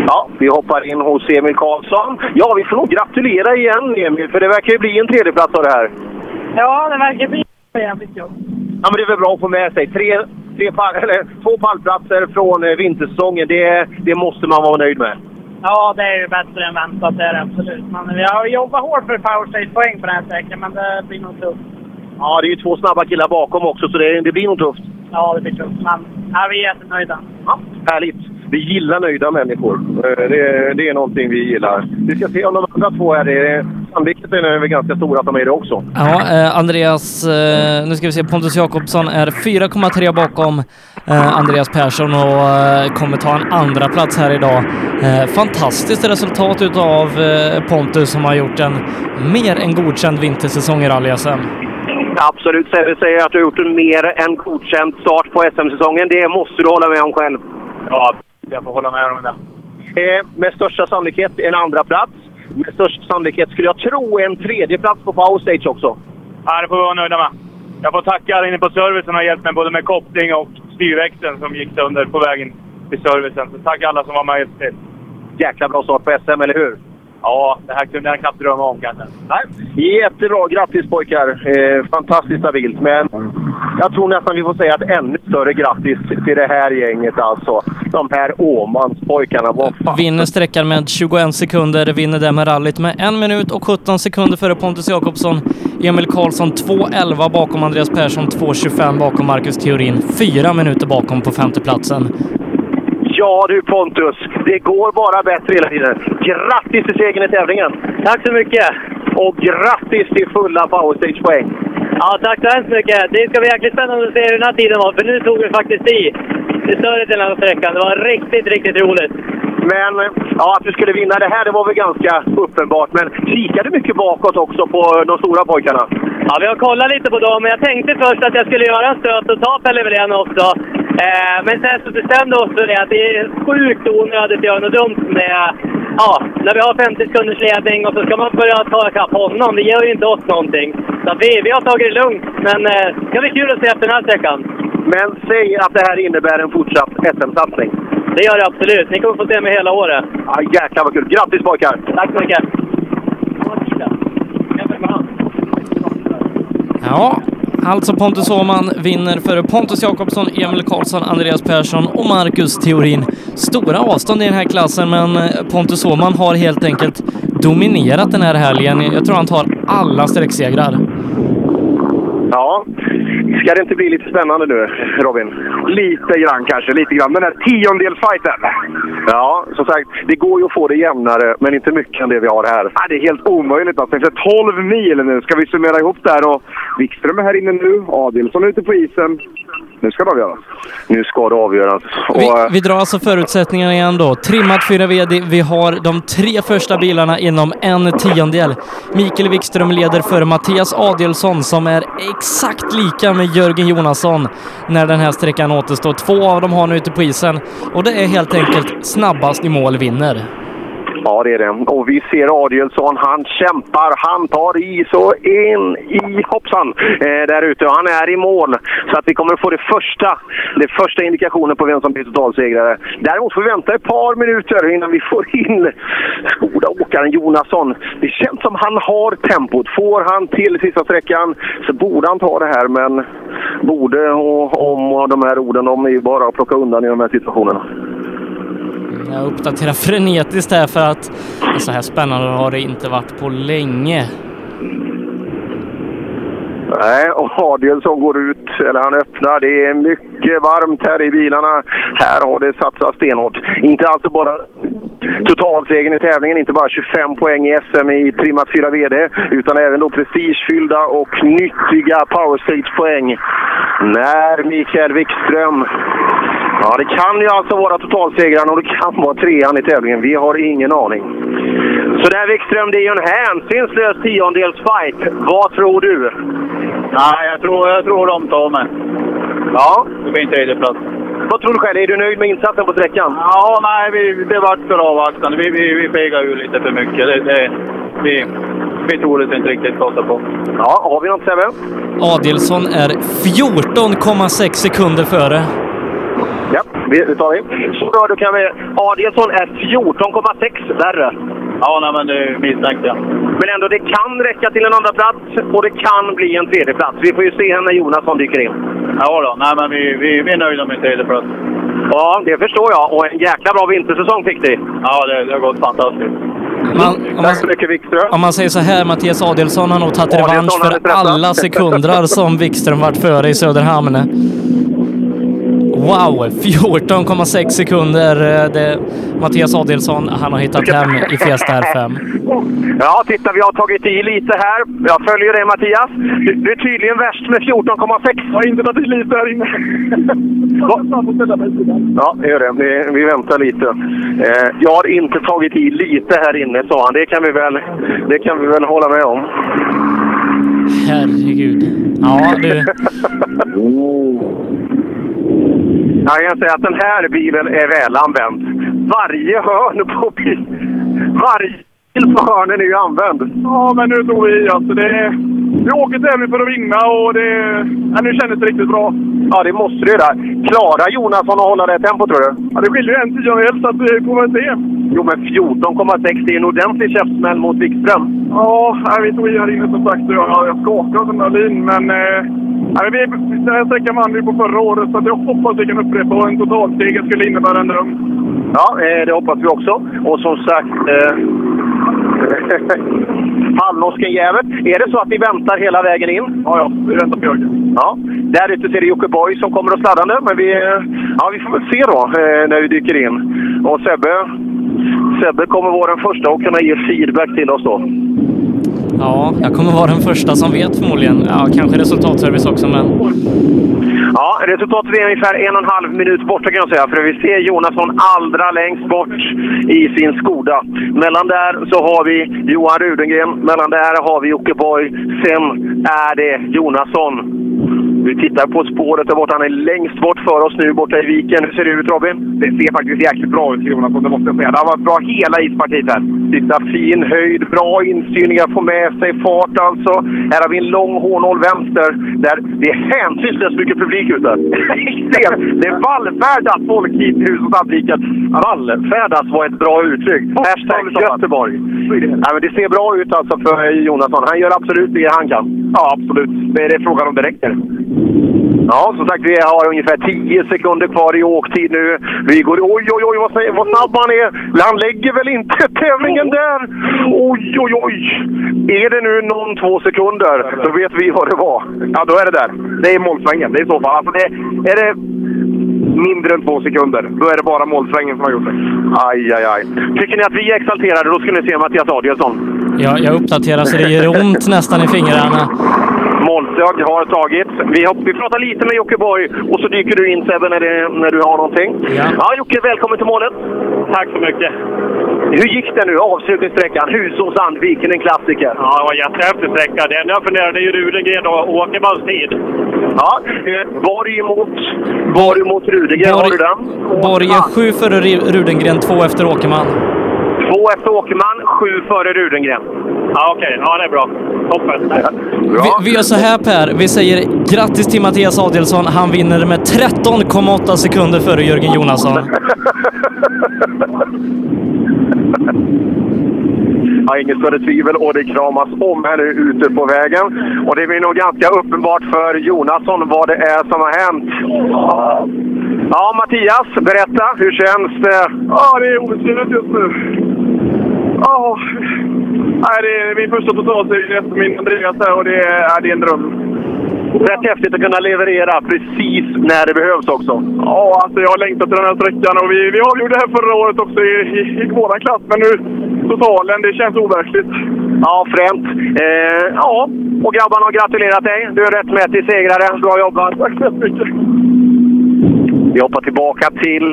Ja, vi hoppar in hos Emil Karlsson. Ja, vi får nog gratulera igen Emil, för det verkar ju bli en tredjeplats av det här. Ja, det verkar bli jävligt jobb. Ja, men det är väl bra att få med sig. Tre, tre pall, (laughs) eller, två pallplatser från eh, vintersäsongen, det, det måste man vara nöjd med. Ja, det är ju bättre än väntat, det är det absolut. Men vi har jobbat hårt för power stage-poäng på den här sträckan, men det blir nog tufft. Ja, det är ju två snabba killar bakom också, så det, det blir nog tufft. Ja, det blir tufft. Men ja, vi är jättenöjda. Ja, härligt. Vi gillar nöjda människor. Eh, Det, det är någonting vi gillar. Vi ska se om de andra två är det. Sannolikheten är väl ganska stor att de är det också. Ja, eh, Andreas, eh, nu ska vi se, Pontus Jakobsson är 4,3 bakom Andreas Persson och eh, kommer ta en andra plats här idag. Eh, fantastiskt resultat utav eh, Pontus som har gjort en mer än godkänd vintersäsong i rally-SM. Absolut. Säger att du har gjort en mer än godkänd start på SM-säsongen. Det måste du hålla med om själv. Ja, jag får hålla med om det. Eh, med största sannolikhet en andra plats. Med största sannolikhet skulle jag tro en tredje plats på Power Stage också. Ja, det får vi vara nöjda med. Jag får tacka alla inne på servicen som har hjälpt mig både med koppling och styrväxeln som gick sönder på vägen till servicen. Så tack alla som var med och hjälpte till. Jäkla bra start på SM, eller hur? Ja, det här kunde jag knappt drömma om kanske. Nej. Jättebra. Grattis pojkar! Eh, fantastiskt stabilt. Men jag tror nästan vi får säga ett ännu större grattis till det här gänget alltså. De här Åmanspojkarna. Vad fan. Vinner sträckan med 21 sekunder, vinner det med rallyt med en minut och 17 sekunder före Pontus Jakobsson. Emil Karlsson 2.11 bakom Andreas Persson, 2.25 bakom Marcus Theorin, fyra minuter bakom på femteplatsen. Ja du Pontus, det går bara bättre hela tiden. Grattis till segern i tävlingen! Tack så mycket! Och grattis till fulla Power Stage-poäng! Ja, tack så hemskt mycket. Det ska bli jäkligt spännande att se hur den här tiden var, för nu tog vi faktiskt i i större delen av sträckan. Det var riktigt, riktigt roligt. Men ja, att du skulle vinna det här, det var väl ganska uppenbart. Men kikade du mycket bakåt också på de stora pojkarna? Ja, vi har kollat lite på dem, men jag tänkte först att jag skulle göra en stöt och ta Pelle Wilén också. Eh, men sen så bestämde oss för det att det är sjukt onödigt att göra något dumt med... Ja, när vi har 50 sekunders ledning och så ska man börja ta ikapp honom. Det ger ju inte oss någonting. Så vi, vi har tagit det lugnt, men eh, det ska bli kul att se efter den här sträckan. Men säg att det här innebär en fortsatt SM-satsning. Det gör det absolut. Ni kommer få se mig hela året. Ja, jäklar vad kul! Grattis pojkar! Tack så mycket! Ja, alltså Pontus Åhman vinner före Pontus Jakobsson, Emil Karlsson, Andreas Persson och Marcus Theorin. Stora avstånd i den här klassen, men eh, Pontus Åhman har helt enkelt dominerat den här helgen. Jag tror han tar alla sträcksegrar. Ja, Ska det inte bli lite spännande nu, Robin? Lite grann kanske, lite grann. Den här tiondelsfighten. Ja, som sagt, det går ju att få det jämnare, men inte mycket än det vi har här. Ja, det är helt omöjligt. Alltså. Det är 12 mil nu. Ska vi summera ihop där? Och Wikström är här inne nu. Adilsson är ute på isen. Nu ska det avgöras. Nu ska det avgöras. Och, Vi, eh, vi drar alltså förutsättningarna igen då. Trimmad 4 VD. Vi har de tre första bilarna inom en tiondel. Mikael Wikström leder före Mattias Adielsson som är exakt lika med Jörgen Jonasson när den här sträckan återstår. Två av dem har nu ute på isen och det är helt enkelt snabbast i mål vinner. Ja, det är det. Och vi ser Adielsson. Han kämpar, han tar i så in i hoppsan eh, där ute. Och han är i mål. Så att vi kommer att få det första, det första indikationen på vem som blir totalsegrare. Däremot får vi vänta ett par minuter innan vi får in goda åkaren Jonasson. Det känns som han har tempot. Får han till sista sträckan så borde han ta det här. Men borde och om och de här orden, de är ju bara att plocka undan i de här situationerna. Jag uppdaterar frenetiskt här för att så här spännande har det inte varit på länge. Nej, och Adielsson går ut, eller han öppnar. Det är mycket varmt här i bilarna. Här har det satsats stenhårt. Inte alltså bara totalsegern i tävlingen, inte bara 25 poäng i SM i trimmat 4 VD, utan även då prestigefyllda och nyttiga powerstage-poäng. När Mikael Wikström Ja, det kan ju alltså vara totalsegraren och det kan vara trean i tävlingen. Vi har ingen aning. Så där Wikström, det är ju en hänsynslös tiondels fight. Vad tror du? Nej, jag tror, jag tror de tar mig. Ja. Det blir en tredjeplats. Vad tror du själv? Är du nöjd med insatsen på sträckan? Ja, nej, vi, det vart för avvaktande. Vi, vi, vi fegade ur lite för mycket. Det, det, vi, vi tog det inte riktigt kosta på. Ja, har vi något Sebbe? Adielsson är 14,6 sekunder före. Ja, det tar vi. Så då, då kan vi... Adielsson är 14,6 värre. Ja, nej, men det misstänkte jag. Men ändå, det kan räcka till en andra plats och det kan bli en tredje plats. Vi får ju se när Jonasson dyker in. Ja, då. Nej, men vi, vi, vi är nöjda med en tredjeplats. Ja, det förstår jag. Och en jäkla bra vintersäsong fick ni. Ja, det, det har gått fantastiskt. Man, om, man, om man säger så här, Mattias Adielsson har nog tagit revansch för alla sekunder som Wikström varit före i Söderhamn. Wow, 14,6 sekunder. eh, Det, Mattias Adielsson, han har hittat hem i Fiesta R5. Ja, titta, vi har tagit i lite här. Jag följer dig Mattias. Du, du är tydligen värst med 14,6. Jag har inte tagit i lite här inne. (laughs) ja, det gör det. Vi, vi väntar lite. Eh, jag har inte tagit i lite här inne, sa han. Det kan vi väl, det kan vi väl hålla med om. Herregud. Ja, du. (laughs) (laughs) Jag kan säga att den här bilen är väl använd. Varje hörn på bilen, varje hörnen är ju använd. Ja, men nu tog vi i alltså. Det, vi åker tävling för att vinna och det, ja, nu kändes det riktigt bra. Ja, det måste det göra. Klarar Jonasson att hålla det tempot tror du? Ja, det skiljer en tiondel så att vi får väl se. Jo, men 14,6 det är en ordentlig käftsmäll mot Wikström. Ja, vi tog i här inne som sagt jag, jag skakade av adrenalin men... Eh, nej, vi, den här sträckan vann vi på förra året så att jag hoppas vi kan upprepa och en totalseger skulle innebära en dröm. Ja, eh, det hoppas vi också. Och som sagt... Eh, (laughs) Halvnosken-jävel. Är det så att vi väntar hela vägen in? Ja, ja. Vi väntar på Jörgen. Ja. Där ute ser det Jockiboi som kommer och sladdande. Men vi, ja, vi får väl se då eh, när vi dyker in. Och Sebbe, Sebbe kommer vara den första att kunna ge feedback till oss då. Ja, jag kommer vara den första som vet förmodligen. Ja, kanske resultatservice också, men Ja, resultatet är ungefär en och en halv minut borta kan jag säga. För vi ser Jonasson allra längst bort i sin Skoda. Mellan där så har vi Johan Rudengren. Mellan där har vi Jocke Borg, Sen är det Jonasson. Vi tittar på spåret där borta. Han är längst bort för oss nu borta i viken. Hur ser det ut Robin? Det ser faktiskt jäkligt bra ut Jonasson, det måste jag säga. Det har varit bra hela ispartiet här. Titta, fin höjd, bra instyrningar, få med sig fart alltså. Här har vi en lång H0 vänster där det är hänsynslöst mycket publik ute. (laughs) det är vallfärdat folk hit till huset Sandviken. Vallfärdas var ett bra uttryck. Hashtag Göteborg. Ja, men det ser bra ut alltså för Jonasson. Han gör absolut det han kan. Ja, absolut. Det är det frågan om det räcker. Ja, som sagt, vi har ungefär 10 sekunder kvar i åktid nu. Vi går... Oj, oj, oj, vad, vad snabb han är! Han lägger väl inte (laughs) tävlingen där? Oj, oj, oj! Är det nu någon två sekunder, då vet vi vad det var. Ja, då är det där. Det är målsvängen. Det är i så fall. Alltså det, är det mindre än två sekunder, då är det bara målsvängen som har gjort det. Aj, aj, aj. Tycker ni att vi är exalterade, då ska ni se Mattias Adielsson. Ja, jag uppdaterar så det gör ont nästan i fingrarna. Målstög har tagits. Vi, har, vi pratar lite med Jocke Borg och så dyker du in Sebbe när, det, när du har någonting. Ja. Jocke, välkommen till målet. Tack så mycket. Hur gick det nu? Avslutningssträckan, Husås-Sandviken, en klassiker. Ja, det var en jättehäftig sträcka. Det enda jag funderade är ju Rudengren och Åkermans tid. Ja, Borg emot, Borg emot Rudegren. Har du den? Borg är sju före Rudengren, två efter Åkerman. Två efter Åkerman, sju före Rudengren. Ja, okej. Ja, det är bra. Toppen. Vi, vi gör så här Per, vi säger grattis till Mattias Adielsson. Han vinner med 13,8 sekunder före Jörgen Jonasson. (laughs) Ja, inget större tvivel och det kramas om här nu ute på vägen. Och det blir nog ganska uppenbart för Jonasson vad det är som har hänt. Ja, Mattias, berätta. Hur känns det? Ja, det är obeskrivligt just nu. Ja, nej, det är min första totalseger efter min Andreas här och det är, det är en dröm. Rätt häftigt att kunna leverera precis när det behövs också. Ja, alltså jag har längtat till den här sträckan och vi, vi avgjorde det här förra året också i, i, i våran klass, men nu totalen, det känns overkligt. Ja, fränt. Eh, ja, och grabbarna har gratulerat dig. Du är rättmätig segrare. Bra jobbat. Tack så mycket. Vi hoppar tillbaka till,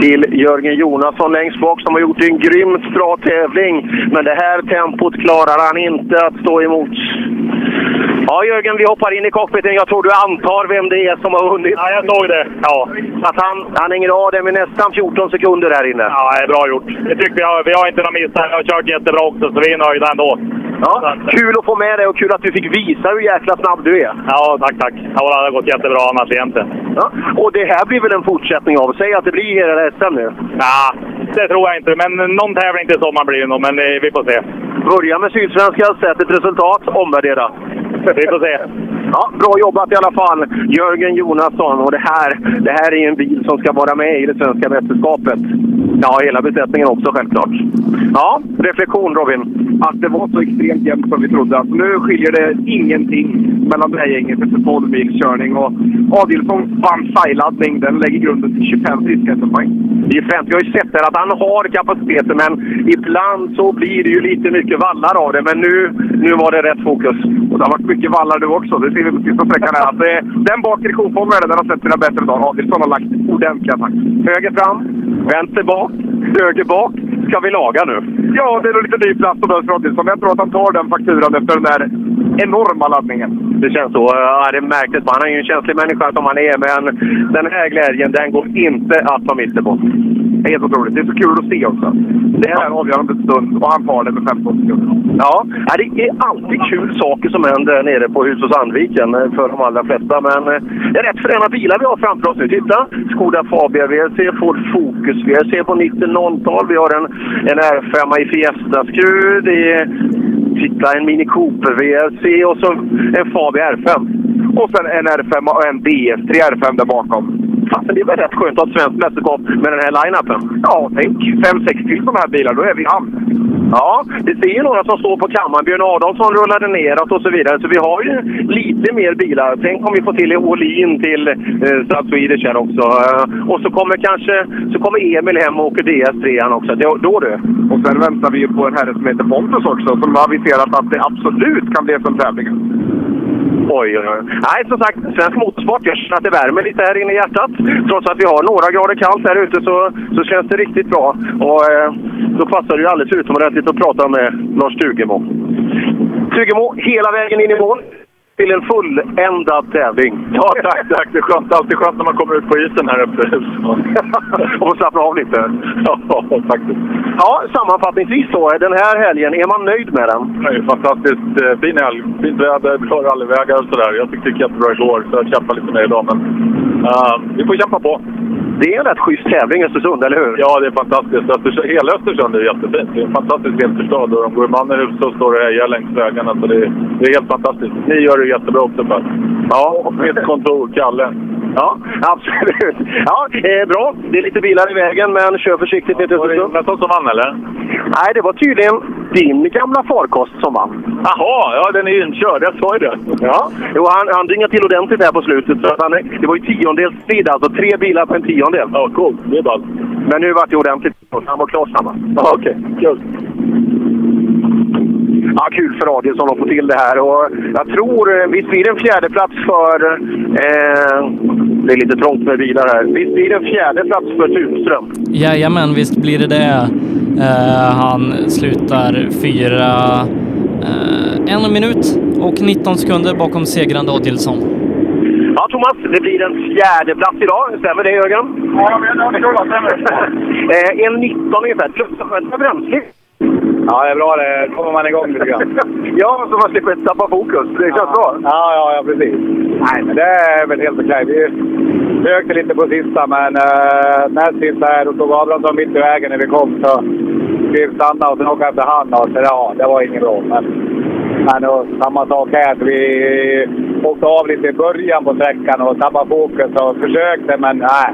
till Jörgen Jonasson längst bak som har gjort en grymt bra tävling. Men det här tempot klarar han inte att stå emot. Ja, Jörgen, vi hoppar in i cockpiten. Jag tror du antar vem det är som har vunnit. Ja, jag såg det. Ja. Att han, han hänger av det med nästan 14 sekunder här inne. Ja, det är bra gjort. Jag tycker vi har, vi har inte några miss här. Vi har kört jättebra också, så vi är nöjda ändå. Ja, kul att få med dig och kul att du fick visa hur jäkla snabb du är. Ja, tack, tack. Ja, det har gått jättebra annars egentligen. Ja, och det här blir väl en fortsättning av? Säg att det blir hela SM nu. Ja, det tror jag inte. Men någon tävling till sommaren blir det nog, men eh, vi får se. Börja med Sydsvenska, sätt ett resultat, omvärdera. Vi får se. Ja, bra jobbat i alla fall, Jörgen Jonasson. Och det här, det här är ju en bil som ska vara med i det svenska mästerskapet. Ja, hela besättningen också självklart. Ja, reflektion Robin. Att det var så extremt jämnt som vi trodde. Alltså, nu skiljer det ingenting mellan det här gänget efter 12 mils körning. Och Adilsson vann sajladdning. Den lägger grunden till 25 friska poäng. Det är fränt. Vi har ju sett här att han har kapaciteten, men ibland så blir det ju lite mycket vallar av det. Men nu, nu var det rätt fokus. Och det har varit mycket vallar du också. Det respektive på sista sträckan är Att eh, den bakre kofångaren den har sett sina bättre dagar. Adielsson har lagt ordentliga attack. Höger fram, vänster bak, höger bak. Ska vi laga nu? Ja, det är nog lite ny plats för Adilsson. Men jag tror att han tar den fakturan efter den där enorma laddningen. Det känns så. Ja, det är märkligt. Han är ju en känslig människa som han är, men den här glädjen den går inte att ta miste på. Helt otroligt. Det är så kul att se också. Det här är en avgörande stund och han tar det med 15 sekunder. Ja, ja, det är alltid kul saker som händer nere på Hus och Sandviken eh, för de allra flesta. Men eh, det är rätt fräna bilar vi har framför oss nu. Titta! Skoda Fabia VRC, Ford Focus VRC på 90-tal. Vi har en, en R5 i Fiesta-skruv. Det är titta, en Mini Cooper VRC och så en Fabia R5. Och sen en R5 och en DS3 R5 där bakom. Fasen, det är väl rätt skönt att ha ett svenskt mästerskap med den här line-upen. Ja, tänk fem, sex till sådana här bilar. Då är vi i hamn. Ja, det ser ju några som står på kammaren. Björn Adolfsson rullade neråt och så vidare. Så vi har ju lite mer bilar. Tänk om vi får till Åhlin till eh, Stad Swedish här också. Eh, och så kommer kanske så kommer Emil hem och åker DS3 också. Då, förstår du. Och sen väntar vi ju på en herre som heter Pontus också som har aviserat att det absolut kan bli som tävling. Oj, oj, oj. Nej, som sagt, svensk motorsport. Jag känner att det värmer lite här inne i hjärtat. Trots att vi har några grader kallt här ute så, så känns det riktigt bra. Och eh, då passar det ju alldeles utomordentligt att prata med Lars Tugemo. Tugemo, hela vägen in i mål till en fulländad tävling. Ja, tack, tack. Det är skönt. Alltid skönt när man kommer ut på isen här uppe. (laughs) och slappna av lite. Ja, faktiskt. Ja, sammanfattningsvis då. Den här helgen, är man nöjd med den? Det är fantastiskt eh, fin helg. Fint väder, bra rallyvägar och sådär. Jag tyckte det gick jättebra igår, så jag kämpar lite mer idag. Men uh, vi får kämpa på. Det är en rätt schysst tävling i Östersund, eller hur? Ja, det är fantastiskt. Östersund, hela Östersund är jättefint. Det är en fantastisk vinterstad och de går i mannerhus och står och hejar längs vägarna. Så det, det är helt fantastiskt. Ni gör det jättebra också Per. Ja, och mitt kontor, Kalle. Ja, absolut. Ja, eh, bra. Det är lite bilar i vägen, men kör försiktigt ner till Var det Östersund. Som vann eller? Nej, det var tydligen din gamla farkost som vann. Jaha, ja den är inkörd. Jag sa ju det. Ja, jo, han, han dingade till ordentligt här på slutet. Så att han, det var ju tiondels strid, alltså tre bilar på en tiondel. Ja, coolt. Det är ballt. Men nu vart det ordentligt. Han var klar samma. Ja, okej. Kul. Ja, kul för Adielsson att få till det här. Och jag tror, eh, visst blir det en fjärde plats för... Eh, det är lite trångt med bilar här. Visst blir det en fjärde plats för Tunström? Jajamän, visst blir det det. Eh, han slutar fyra, eh, en minut och 19 sekunder bakom segrande Adielsson. Ja, Thomas, det blir en fjärde plats idag. Stämmer det, Jörgen? Ja, men jag tror det stämmer. (laughs) Eh, en 19 ungefär. Plus skönt med bränsle. Ja, det är bra det. kommer man igång lite grann. (laughs) ja, så man slipper tappa fokus. Det känns bra. Ja, ja, ja, precis. Nej, men det är väl helt okej. Vi försökte lite på sista, men uh, näst sista här, då tog Abrahamsson mitt i vägen när vi kom. Så vi stannade och sen åkte efter han. Och så, ja, det var inget bra. Men, men och, samma sak här. att Vi åkte av lite i början på sträckan och tappade fokus och försökte, men nej.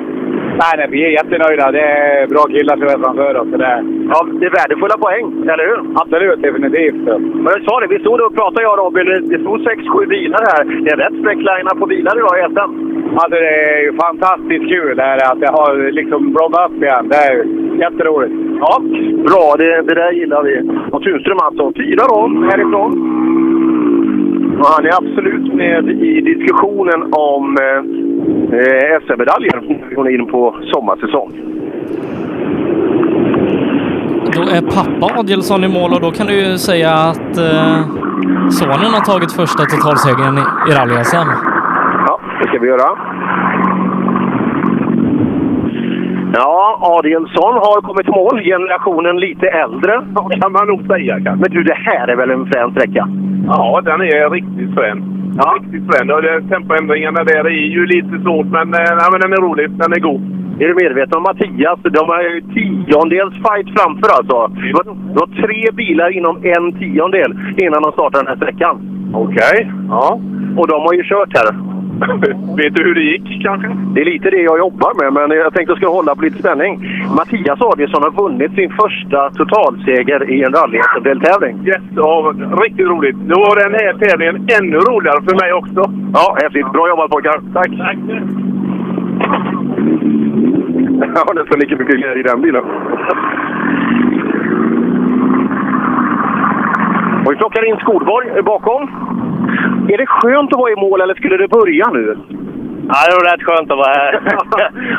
Nej, nej, vi är jättenöjda. Det är bra killar som är framför oss. Det, Ja, det är värdefulla poäng, eller hur? absolut, definitivt. Men jag sa det, vi stod och pratade jag och Robin. Det stod 6-7 bilar här. Det är rätt späcklinea på bilar idag i SM. Alltså det är ju fantastiskt kul det här, att det har liksom blommat upp igen. Det är jätteroligt. Ja, bra. Det, det där gillar vi. Och Tunström alltså, fyra då härifrån. Och han är absolut med i diskussionen om eh, eh, SM-medaljer. Vi går in på sommarsäsong. Då är pappa Adielsson i mål och då kan du ju säga att eh, sonen har tagit första totalsegern i rally-SM. Ja, det ska vi göra. Ja, Adielsson har kommit i mål. Generationen lite äldre, kan man nog säga. kanske. Men du, det här är väl en frän sträcka? Ja, den är riktigt frän. Ja. Riktigt frän. Och det, tempoändringarna där är ju lite svårt, men, eh, nej, men den är rolig. Den är god. Är du medveten om Mattias? De har ju tiondels fight framför alltså. Det var, det var tre bilar inom en tiondel innan de startade den här sträckan. Okej. Ja. Och de har ju kört här. (laughs) Vet du hur det gick kanske? Det är lite det jag jobbar med, men jag tänkte jag ska hålla på lite spänning. Mattias Adielsson har vunnit sin första totalseger i en rally tävling Yes, ja, riktigt roligt. Nu var den här tävlingen ännu roligare för mig också. Ja, häftigt. Bra jobbat pojkar. Tack. Tack. Jag har nästan lika mycket glädje i den bilen. Och vi plockar in Skolborg bakom. Är det skönt att vara i mål eller skulle det börja nu? Ja, det var rätt skönt att vara här. (laughs)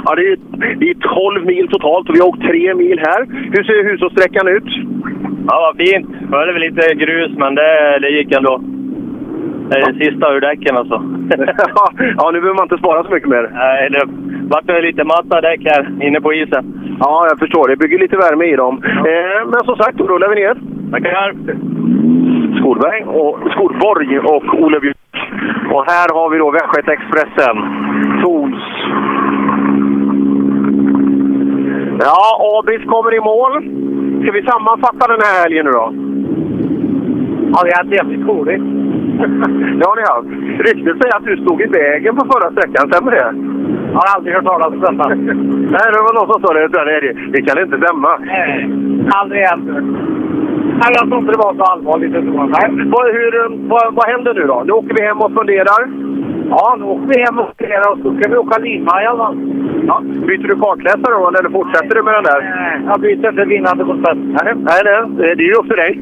ja, det är, det är 12 mil totalt och vi har åkt tre mil här. Hur ser hushållssträckan ut? Ja, vad fint. Det väl lite grus, men det, det gick ändå. Det är det sista ur däcken alltså. (laughs) ja, nu behöver man inte spara så mycket mer. Nej, det vart lite matta däck här inne på isen. Ja, jag förstår. Det bygger lite värme i dem. Eh, men som sagt, då rullar vi ner. Tackar! Skolberg och Skolborg och Ole Björk. Och här har vi då Västgötaexpressen. Tools. Ja, Abris kommer i mål. Ska vi sammanfatta den här helgen nu då? Ja, det är jävligt roligt. (laughs) det har ni haft. Ryktet säger att du stod i vägen på förra sträckan, stämmer det? Jag har aldrig hört talas om detta. (laughs) Nej, det var någon som sa det. Nej, det, det kan inte stämma. Nej, aldrig hänt. Nej, jag tror inte det var så allvarligt. Vad, hur, vad, vad händer nu då? Nu åker vi hem och funderar. Ja, nu åker vi hem och funderar och så ska vi åka Limmaja. va? Ja. Byter du kartläsare då, eller fortsätter du med den där? Nej, jag byter inte vinnande spets. Nej, nej, nej, det är ju upp till dig. (laughs)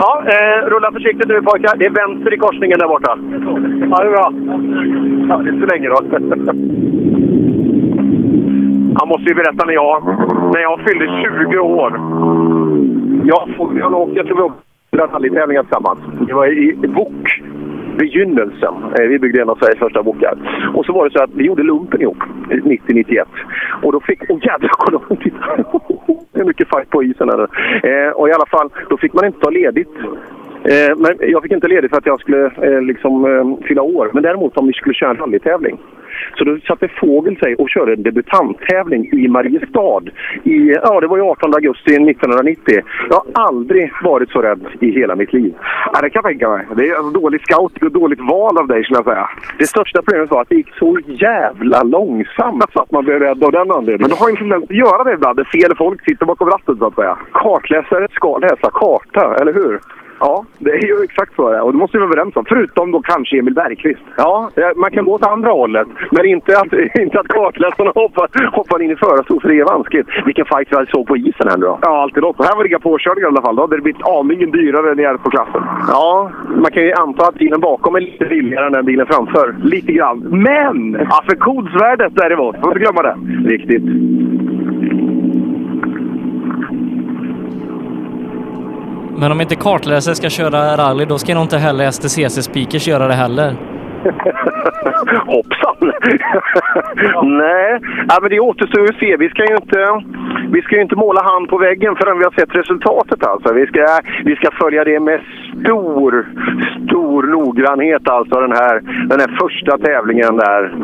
ja, eh, rulla försiktigt nu pojkar. Det är vänster i korsningen där borta. Ja, det är bra. Ja, det är så länge då. (laughs) Han måste ju berätta när jag, när jag fyllde 20 år. Jag, jag, jag tror vi åkte rallytävlingar tillsammans. Det var i Wok, begynnelsen. Eh, vi byggde en av Sveriges första wokar. Och så var det så att vi gjorde lumpen ihop, 90-91. Och då fick... Åh jädrar, (laughs) kolla! Titta! Det är mycket fight på isen här. Eh, och i alla fall, då fick man inte ta ledigt. Eh, men jag fick inte ledigt för att jag skulle eh, liksom, eh, fylla år. Men däremot om vi skulle köra en rallytävling så då satte Fågel sig och körde en debutanttävling i Mariestad. I, ja, det var ju 18 augusti 1990. Jag har aldrig varit så rädd i hela mitt liv. Ja, det kan jag tänka mig. Det är en dålig scout och dåligt val av dig skulle jag säga. Det största problemet var att det gick så jävla långsamt så att man blev rädd av den anledningen. Men du har ju en tendens att göra det ibland. Det fel folk sitter bakom ratten så att säga. Kartläsare ska läsa karta, eller hur? Ja, det är ju exakt så det är. Och det måste vi vara överens om. Förutom då kanske Emil Bergqvist. Ja, man kan gå åt andra hållet. Men inte att, (laughs) inte att kartläsarna hoppar, hoppar in i förarstol, för det är vanskligt. Vilken fight vi såg på isen här nu då. Ja, alltid något. Här var det inga påkörningar i alla fall. Då hade det blivit aningen dyrare än i RF-klassen. Ja, man kan ju anta att bilen bakom är lite billigare än den bilen framför. Lite grann. Men! Kodsvärdet däremot. Får inte glömma det. Riktigt. Men om inte kartläsare ska köra rally, då ska nog inte heller STCC-speakers göra det heller. (laughs) Hoppsan! (laughs) Nej, ja, men det återstår ju att se. Vi ska ju inte, vi ska ju inte måla hand på väggen förrän vi har sett resultatet. Alltså. Vi, ska, vi ska följa det med stor, stor noggrannhet, alltså den här, den här första tävlingen där.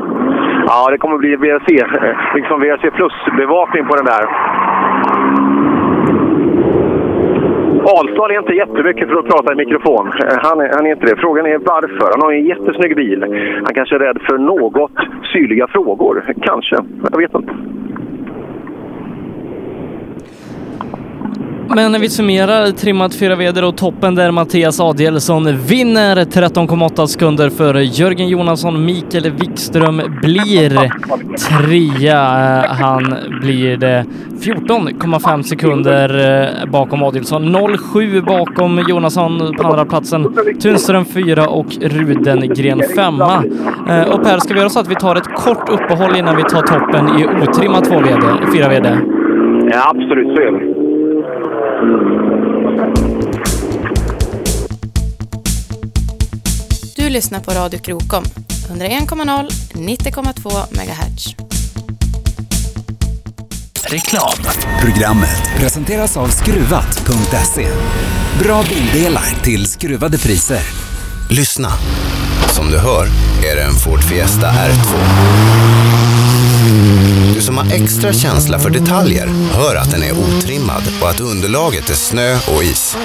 Ja, det kommer bli VRC, (laughs) liksom VRC plus-bevakning på den där. Ahlstad är inte jättemycket för att prata i mikrofon. Eh, han är, han är inte det. Frågan är varför. Han har en jättesnygg bil. Han kanske är rädd för något syrliga frågor. Kanske. Jag vet inte. Men när vi summerar trimmat fyra veder och toppen där Mattias Adielsson vinner 13,8 sekunder före Jörgen Jonasson. Mikael Wikström blir trea. Han blir det 14,5 sekunder eh, bakom Adielsson. 0,7 bakom Jonasson på andra platsen. Tunström fyra och Rudengren femma. Eh, och Per, ska vi göra så att vi tar ett kort uppehåll innan vi tar toppen i otrimmat två VD, fyra VD? Ja, absolut. Så gör vi. Du lyssnar på Radio Krokom, 101,0, 90,2 MHz. Reklam. Programmet presenteras av Skruvat.se. Bra bildelar till skruvade priser. Lyssna. Som du hör är det en Ford Fiesta R2. Du som har extra känsla för detaljer hör att den är otrimmad och att underlaget är snö och is.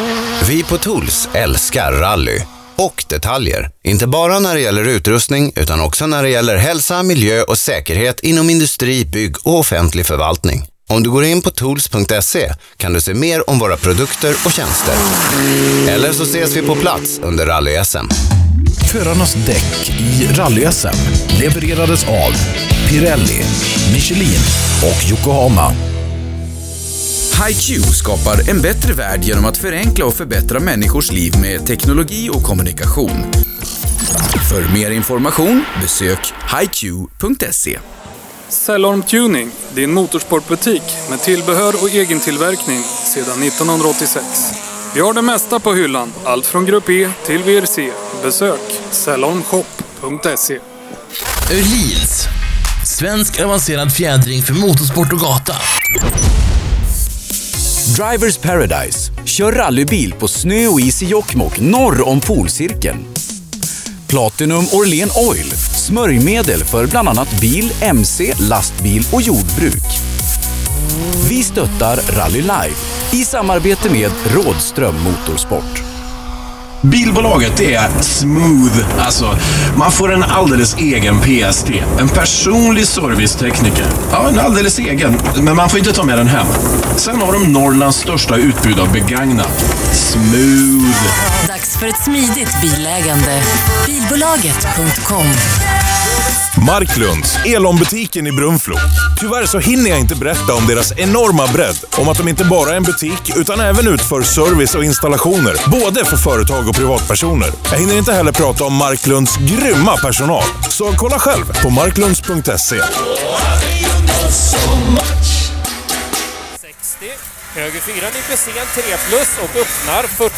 Vi på Tools älskar rally och detaljer. Inte bara när det gäller utrustning utan också när det gäller hälsa, miljö och säkerhet inom industri, bygg och offentlig förvaltning. Om du går in på tools.se kan du se mer om våra produkter och tjänster. Eller så ses vi på plats under rally-SM. Förarnas däck i rally-SM levererades av Pirelli, Michelin och Yokohama. HiQ skapar en bättre värld genom att förenkla och förbättra människors liv med teknologi och kommunikation. För mer information besök hiq.se. Cellorm Tuning, din motorsportbutik med tillbehör och egentillverkning sedan 1986. Vi har det mesta på hyllan, allt från Grupp E till VRC. Besök cellormshop.se. Öhlins. Svensk avancerad fjädring för motorsport och gata. Drivers Paradise. Kör rallybil på snö och is i Jokkmokk norr om polcirkeln. Platinum Orlen Oil. Smörjmedel för bland annat bil, mc, lastbil och jordbruk. Vi stöttar Rally Life i samarbete med Rådström Motorsport. Bilbolaget är smooth. Alltså, man får en alldeles egen PST. En personlig servicetekniker. Ja, en alldeles egen. Men man får inte ta med den hem. Sen har de Norrlands största utbud av begagnat. Smooth. Dags för ett smidigt bilägande. Bilbolaget.com Marklunds, Elon-butiken i Brunflo. Tyvärr så hinner jag inte berätta om deras enorma bredd. Om att de inte bara är en butik utan även utför service och installationer. Både för företag och privatpersoner. Jag hinner inte heller prata om Marklunds grymma personal. Så kolla själv på marklunds.se. Höger 4 nyper sen 3 plus och öppnar 40.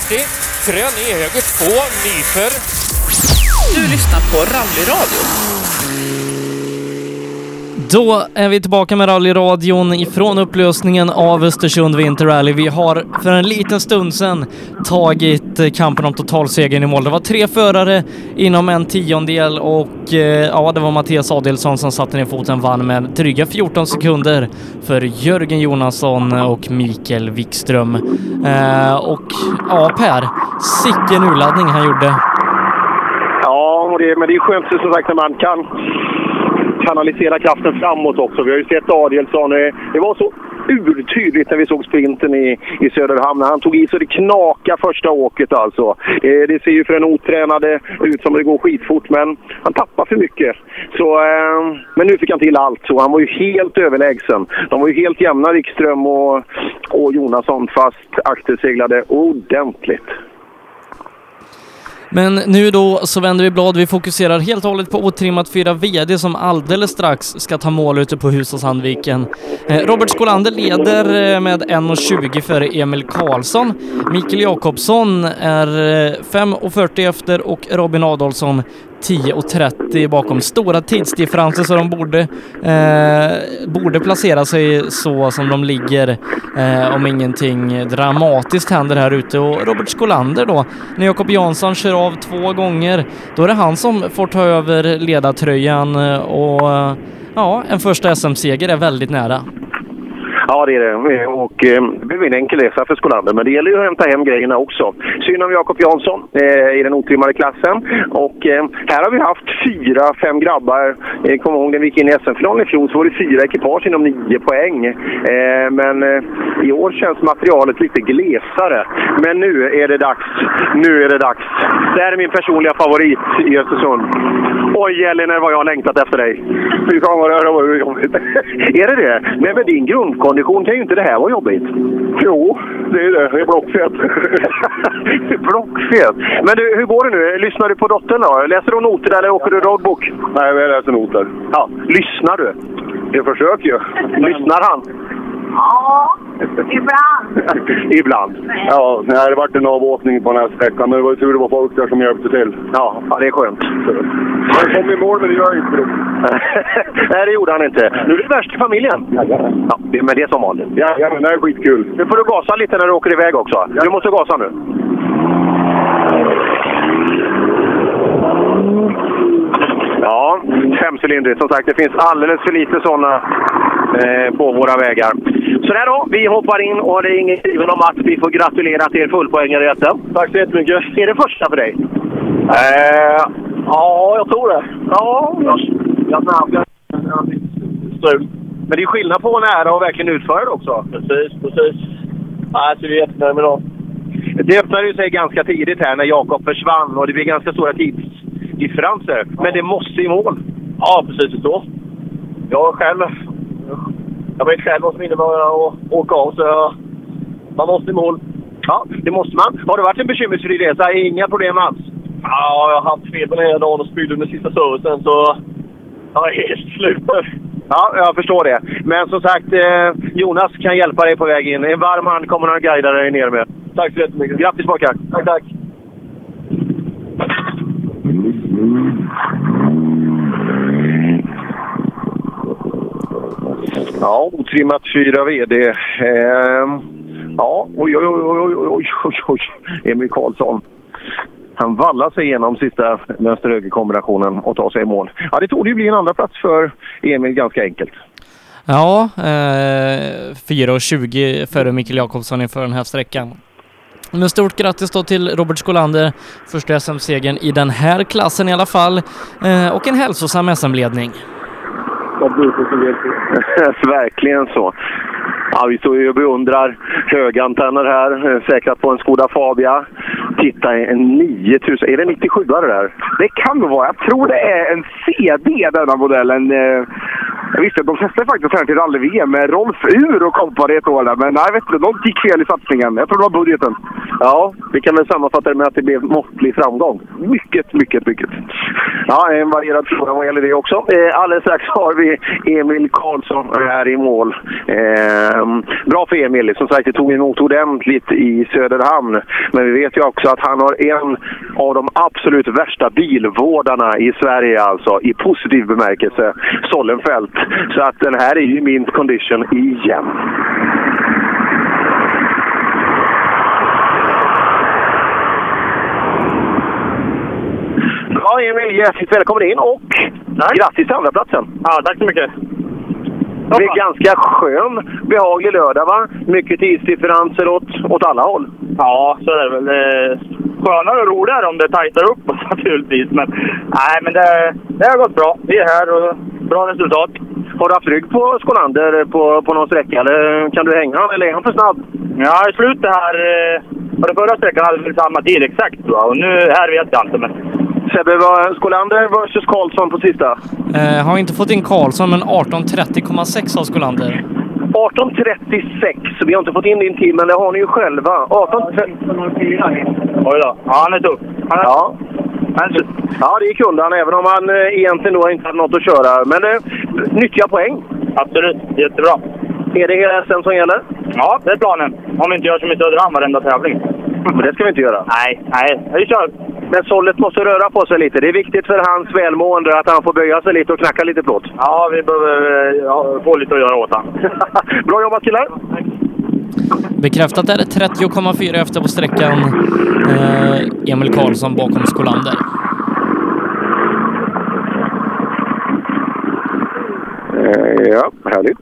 Krön i höger 2 nyper. Du lyssnar på Rallyradio. Då är vi tillbaka med rallyradion ifrån upplösningen av Östersund Winter Rally. Vi har för en liten stund sedan tagit eh, kampen om totalsegern i mål. Det var tre förare inom en tiondel och eh, ja, det var Mattias Adelsson som satte ner foten vann med dryga 14 sekunder för Jörgen Jonasson och Mikael Wikström. Eh, och ja, Per, sicken urladdning han gjorde. Ja, men det är skönt som sagt när man kan kanalisera kraften framåt också. Vi har ju sett Adielsson. Eh, det var så urtydligt när vi såg sprinten i, i Söderhamn. Han tog i så det knakade första åket alltså. Eh, Det ser ju för en otränade ut som det går skitfort, men han tappar för mycket. Så, eh, men nu fick han till allt och han var ju helt överlägsen. De var ju helt jämna, Wikström och, och Jonasson, fast akterseglade ordentligt. Men nu då så vänder vi blad. Vi fokuserar helt och hållet på otrimmat 4 VD som alldeles strax ska ta mål ute på Husåsandviken. Eh, Robert Skolander leder eh, med 1.20 före Emil Karlsson. Mikael Jakobsson är eh, 5.40 efter och Robin Adolfsson 10.30 bakom. Stora tidsdifferenser så de borde, eh, borde placera sig så som de ligger eh, om ingenting dramatiskt händer här ute. Och Robert Skolander då, när Jakob Jansson kör av två gånger, då är det han som får ta över ledartröjan eh, och eh, ja, en första SM-seger är väldigt nära. Ja, det är det. Och eh, det blev en enkel resa för Skolander, men det gäller ju att hämta hem grejerna också. Synd om Jakob Jansson eh, i den otrimmade klassen. Och eh, här har vi haft fyra, fem grabbar. Eh, Kommer ihåg när vi gick in i SM-finalen i fjol så var det fyra ekipage inom nio poäng. Eh, men eh, i år känns materialet lite glesare. Men nu är det dags. Nu är det dags. Det här är min personliga favorit i Östersund. Oj, Elin, vad jag har längtat efter dig. Fy fan vad det här varit jobbigt. är det det? Men med din grundkondition kan ju inte det här vara jobbigt. Jo, det är det. Jag är blockfet. (laughs) blockfet? Men du, hur går det nu? Lyssnar du på dottern då? Läser hon noter eller åker du roadbook? Nej, jag läser noter. Ja, lyssnar du? Jag försöker ju. Lyssnar han? Ja, (laughs) ibland. Ibland. Ja, det har varit en avåkning på den här sträckan, men det var tur det var folk där som hjälpte till. Ja, ja det är skönt. Han kom i mål, men det gör inte det. (laughs) Nej, det gjorde han inte. Nu är det värst i familjen. Ja, det, men det är som vanligt. Ja, ja, men det är skitkul. Nu får du gasa lite när du åker iväg också. Du måste gasa nu. Ja, femcylindrigt. Som sagt, det finns alldeles för lite sådana eh, på våra vägar. Så där då, vi hoppar in och det är ingen tvivel om att vi får gratulera till er fullpoängare i SM. Tack så jättemycket. Är det första för dig? Eh, ja, jag tror det. Ja, jag, jag snabb. Strul. Men det är skillnad på att nära och verkligen utföra det också. Precis, precis. Nej, så vi är jättenöjda med dem. Det öppnade ju sig ganska tidigt här när Jakob försvann och det blev ganska stora tidsdifferenser. Men det måste i mål. Ja, precis så. Jag själv... Jag vet själv vad som innebär att åka av, så man måste i mål. Ja, det måste man. Har det varit en bekymmersfri resa? Inga problem alls? Ja, jag har haft feber hela dagen och spydde under sista servicen, så jag är helt slut. Ja, jag förstår det. Men som sagt, eh, Jonas kan hjälpa dig på väg in. En varm hand kommer han att guida dig ner med. Tack så jättemycket. Grattis pojkar! Tack, tack! Ja, otrimmat 4 VD. Eh, ja, oj, oj, oj, oj, oj, oj, oj. Emil Karlsson. Han vallar sig igenom sista vänster-höger-kombinationen och tar sig i mål. Ja, det tog ju bli en andra plats för Emil ganska enkelt. Ja, eh, 4.20 före Mikael Jakobsson inför den här sträckan. Men stort grattis då till Robert Skolander, första SM-segern i den här klassen i alla fall, eh, och en hälsosam SM-ledning. (laughs) Verkligen så. Ja, vi står ju och beundrar högantenner här, eh, säkrat på en Skoda Fabia. Titta, en 9000. Är det 97 det där? Det kan det vara. Jag tror det är en CD, denna modellen. Eh, Jag visste att de testade faktiskt här till rally-VM med Rolf Ur och kompani ett år där. Men nej, vet du, de gick fel i satsningen. Jag tror det var budgeten. Ja, vi kan väl sammanfatta det med att det blev måttlig framgång. Mycket, mycket, mycket. Ja, en varierad fråga vad gäller det också. Eh, alldeles strax har vi Emil Karlsson här i mål. Eh, bra för Emil. Som sagt, det tog emot ordentligt i Söderhamn. Men vi vet ju också att han har en av de absolut värsta bilvårdarna i Sverige, alltså i positiv bemärkelse. Sollenfelt. Så att den här är ju mint condition igen. Ja, Emil, hjärtligt välkommen in och grattis till andra platsen. Ja, tack så mycket. Det blir ganska skön, behaglig lördag va? Mycket tidsdifferenser åt, åt alla håll. Ja, så är det väl. Eh, Skönare och roligare om det tajtar upp oss (laughs) naturligtvis. Men, nej, men det, det har gått bra. Vi är här och bra resultat. Har du haft rygg på Skolander på, på någon sträcka eller kan du hänga honom eller är han för snabb? Ja, i slutet här eh, på den förra sträckan hade vi samma tid exakt jag. Och nu här vet jag inte. Men... Sebbe, var Skolander versus Karlsson på sista? Eh, har inte fått in Karlsson, men 18.30,6 av Skolander. 18.36. Vi har inte fått in din tid, men det har ni ju själva. 18.34. Oj då. Ja, han är tuff. Han är... Ja. ja, det kunde han, även om han eh, egentligen då inte hade något att köra. Men eh, nyttiga poäng. Absolut. Jättebra. Är det hela SM som gäller? Ja, det är planen. Om vi inte gör som i Söderhamn varenda tävling. Men det ska vi inte göra. Nej, nej. Vi kör. Men Sollet måste röra på sig lite. Det är viktigt för hans välmående att han får böja sig lite och knacka lite plåt. Ja, vi behöver eh, ja, få lite att göra åt honom. (laughs) Bra jobbat killar! Bekräftat är det 30,4 efter på sträckan. Eh, Emil Karlsson bakom Skolander. Eh, ja, härligt.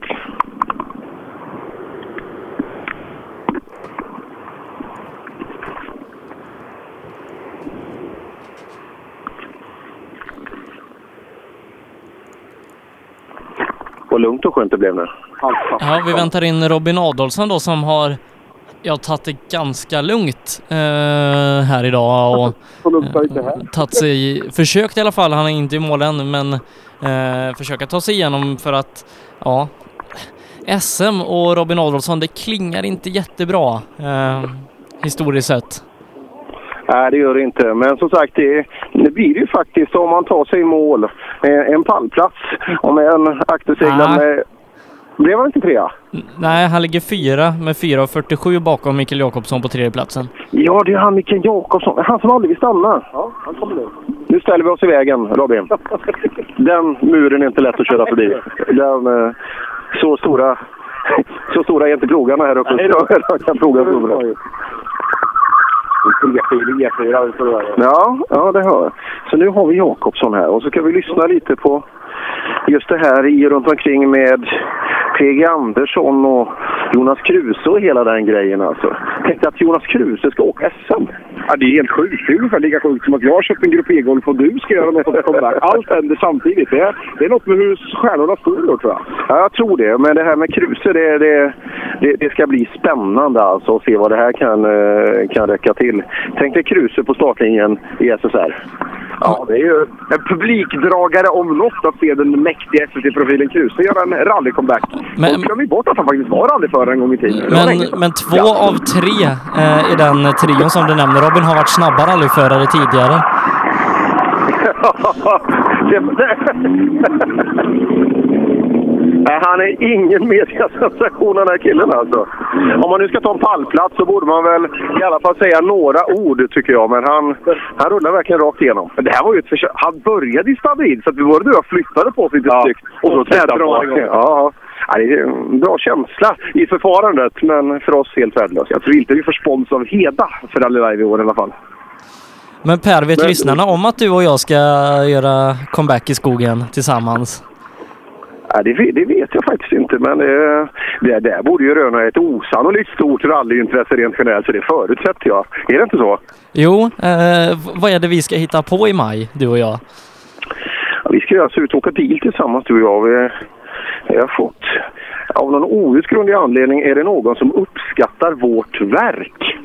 Vad lugnt och skönt det blev nu. Ja, vi väntar in Robin Adolfsson då som har ja, tagit det ganska lugnt eh, här idag och eh, sig, försökt i alla fall, han är inte i mål än, men eh, försöka ta sig igenom för att ja, SM och Robin Adolfsson, det klingar inte jättebra eh, historiskt sett. Nej, det gör det inte. Men som sagt, det, det blir ju faktiskt om man tar sig i mål. Eh, En pallplats om en akterseglad Ah. med... Blev han inte trea? Nej, han ligger fyra med 4.47 bakom Mikael Jakobsson på tredjeplatsen. Ja, det är han Mikael Jakobsson. Han som aldrig vill stanna. Ja, han kommer nu. Nu ställer vi oss i vägen, Robin. Den muren är inte lätt att köra förbi. Den, eh, så stora... Så stora är inte plogarna här uppe. (laughs) Kan ploga över. Ja, ja, det hör jag. Så nu har vi Jakobsson här och så ska vi lyssna lite på just det här i runt omkring med PG Andersson och Jonas Kruse och hela den grejen alltså. Tänkte att Jonas Kruse ska åka SM. Ja, det är helt sjukt. Det är ungefär lika sjukt som att jag har köpt en Grupp E-golf och du ska göra något som comeback. Allt händer samtidigt. Det är, det är något med hur stjärnorna står då, tror jag. Ja, jag tror det. Men det här med Kruse, det, det, det, det ska bli spännande alltså att se vad det här kan, eh, kan räcka till. Tänk dig Kruse på startlinjen i SSR. Ja, det är ju en publikdragare om något att se den mäktiga SVT-profilen Kruse göra en rally-comeback. Men- Folk glömmer bort att han faktiskt var rallyförare en gång i tiden. Men, men två av tre eh, i den trion som du nämner, Robin har varit snabba rallyförare tidigare. (laughs) Nej, han är ingen mediasensation den här killen alltså. Om man nu ska ta en pallplats så borde man väl i alla fall säga några ord tycker jag. Men han, han rullar verkligen rakt igenom. Men det här var ju ett försök. Han började i stabilit så att både du och jag flyttade på oss lite snyggt. Och så tänkte han ja, ja. Ja, det är en bra känsla i förfarandet, men för oss helt värdelöst. Jag tror inte vi får spons av Heda för Rally Live i år i alla fall. Men Per, vet Men- lyssnarna om att du och jag ska göra comeback i skogen tillsammans? Ja, det, vet- det vet jag faktiskt inte, men eh, det där borde ju röna ett osannolikt stort rallyintresse rent generellt, så det förutsätter jag. Är det inte så? Jo, eh, vad är det vi ska hitta på i maj, du och jag? Ja, vi ska ju alltså ut och åka bil tillsammans du och jag. Vi, vi har fått, av någon outgrundlig anledning är det någon som uppskattar vårt verk.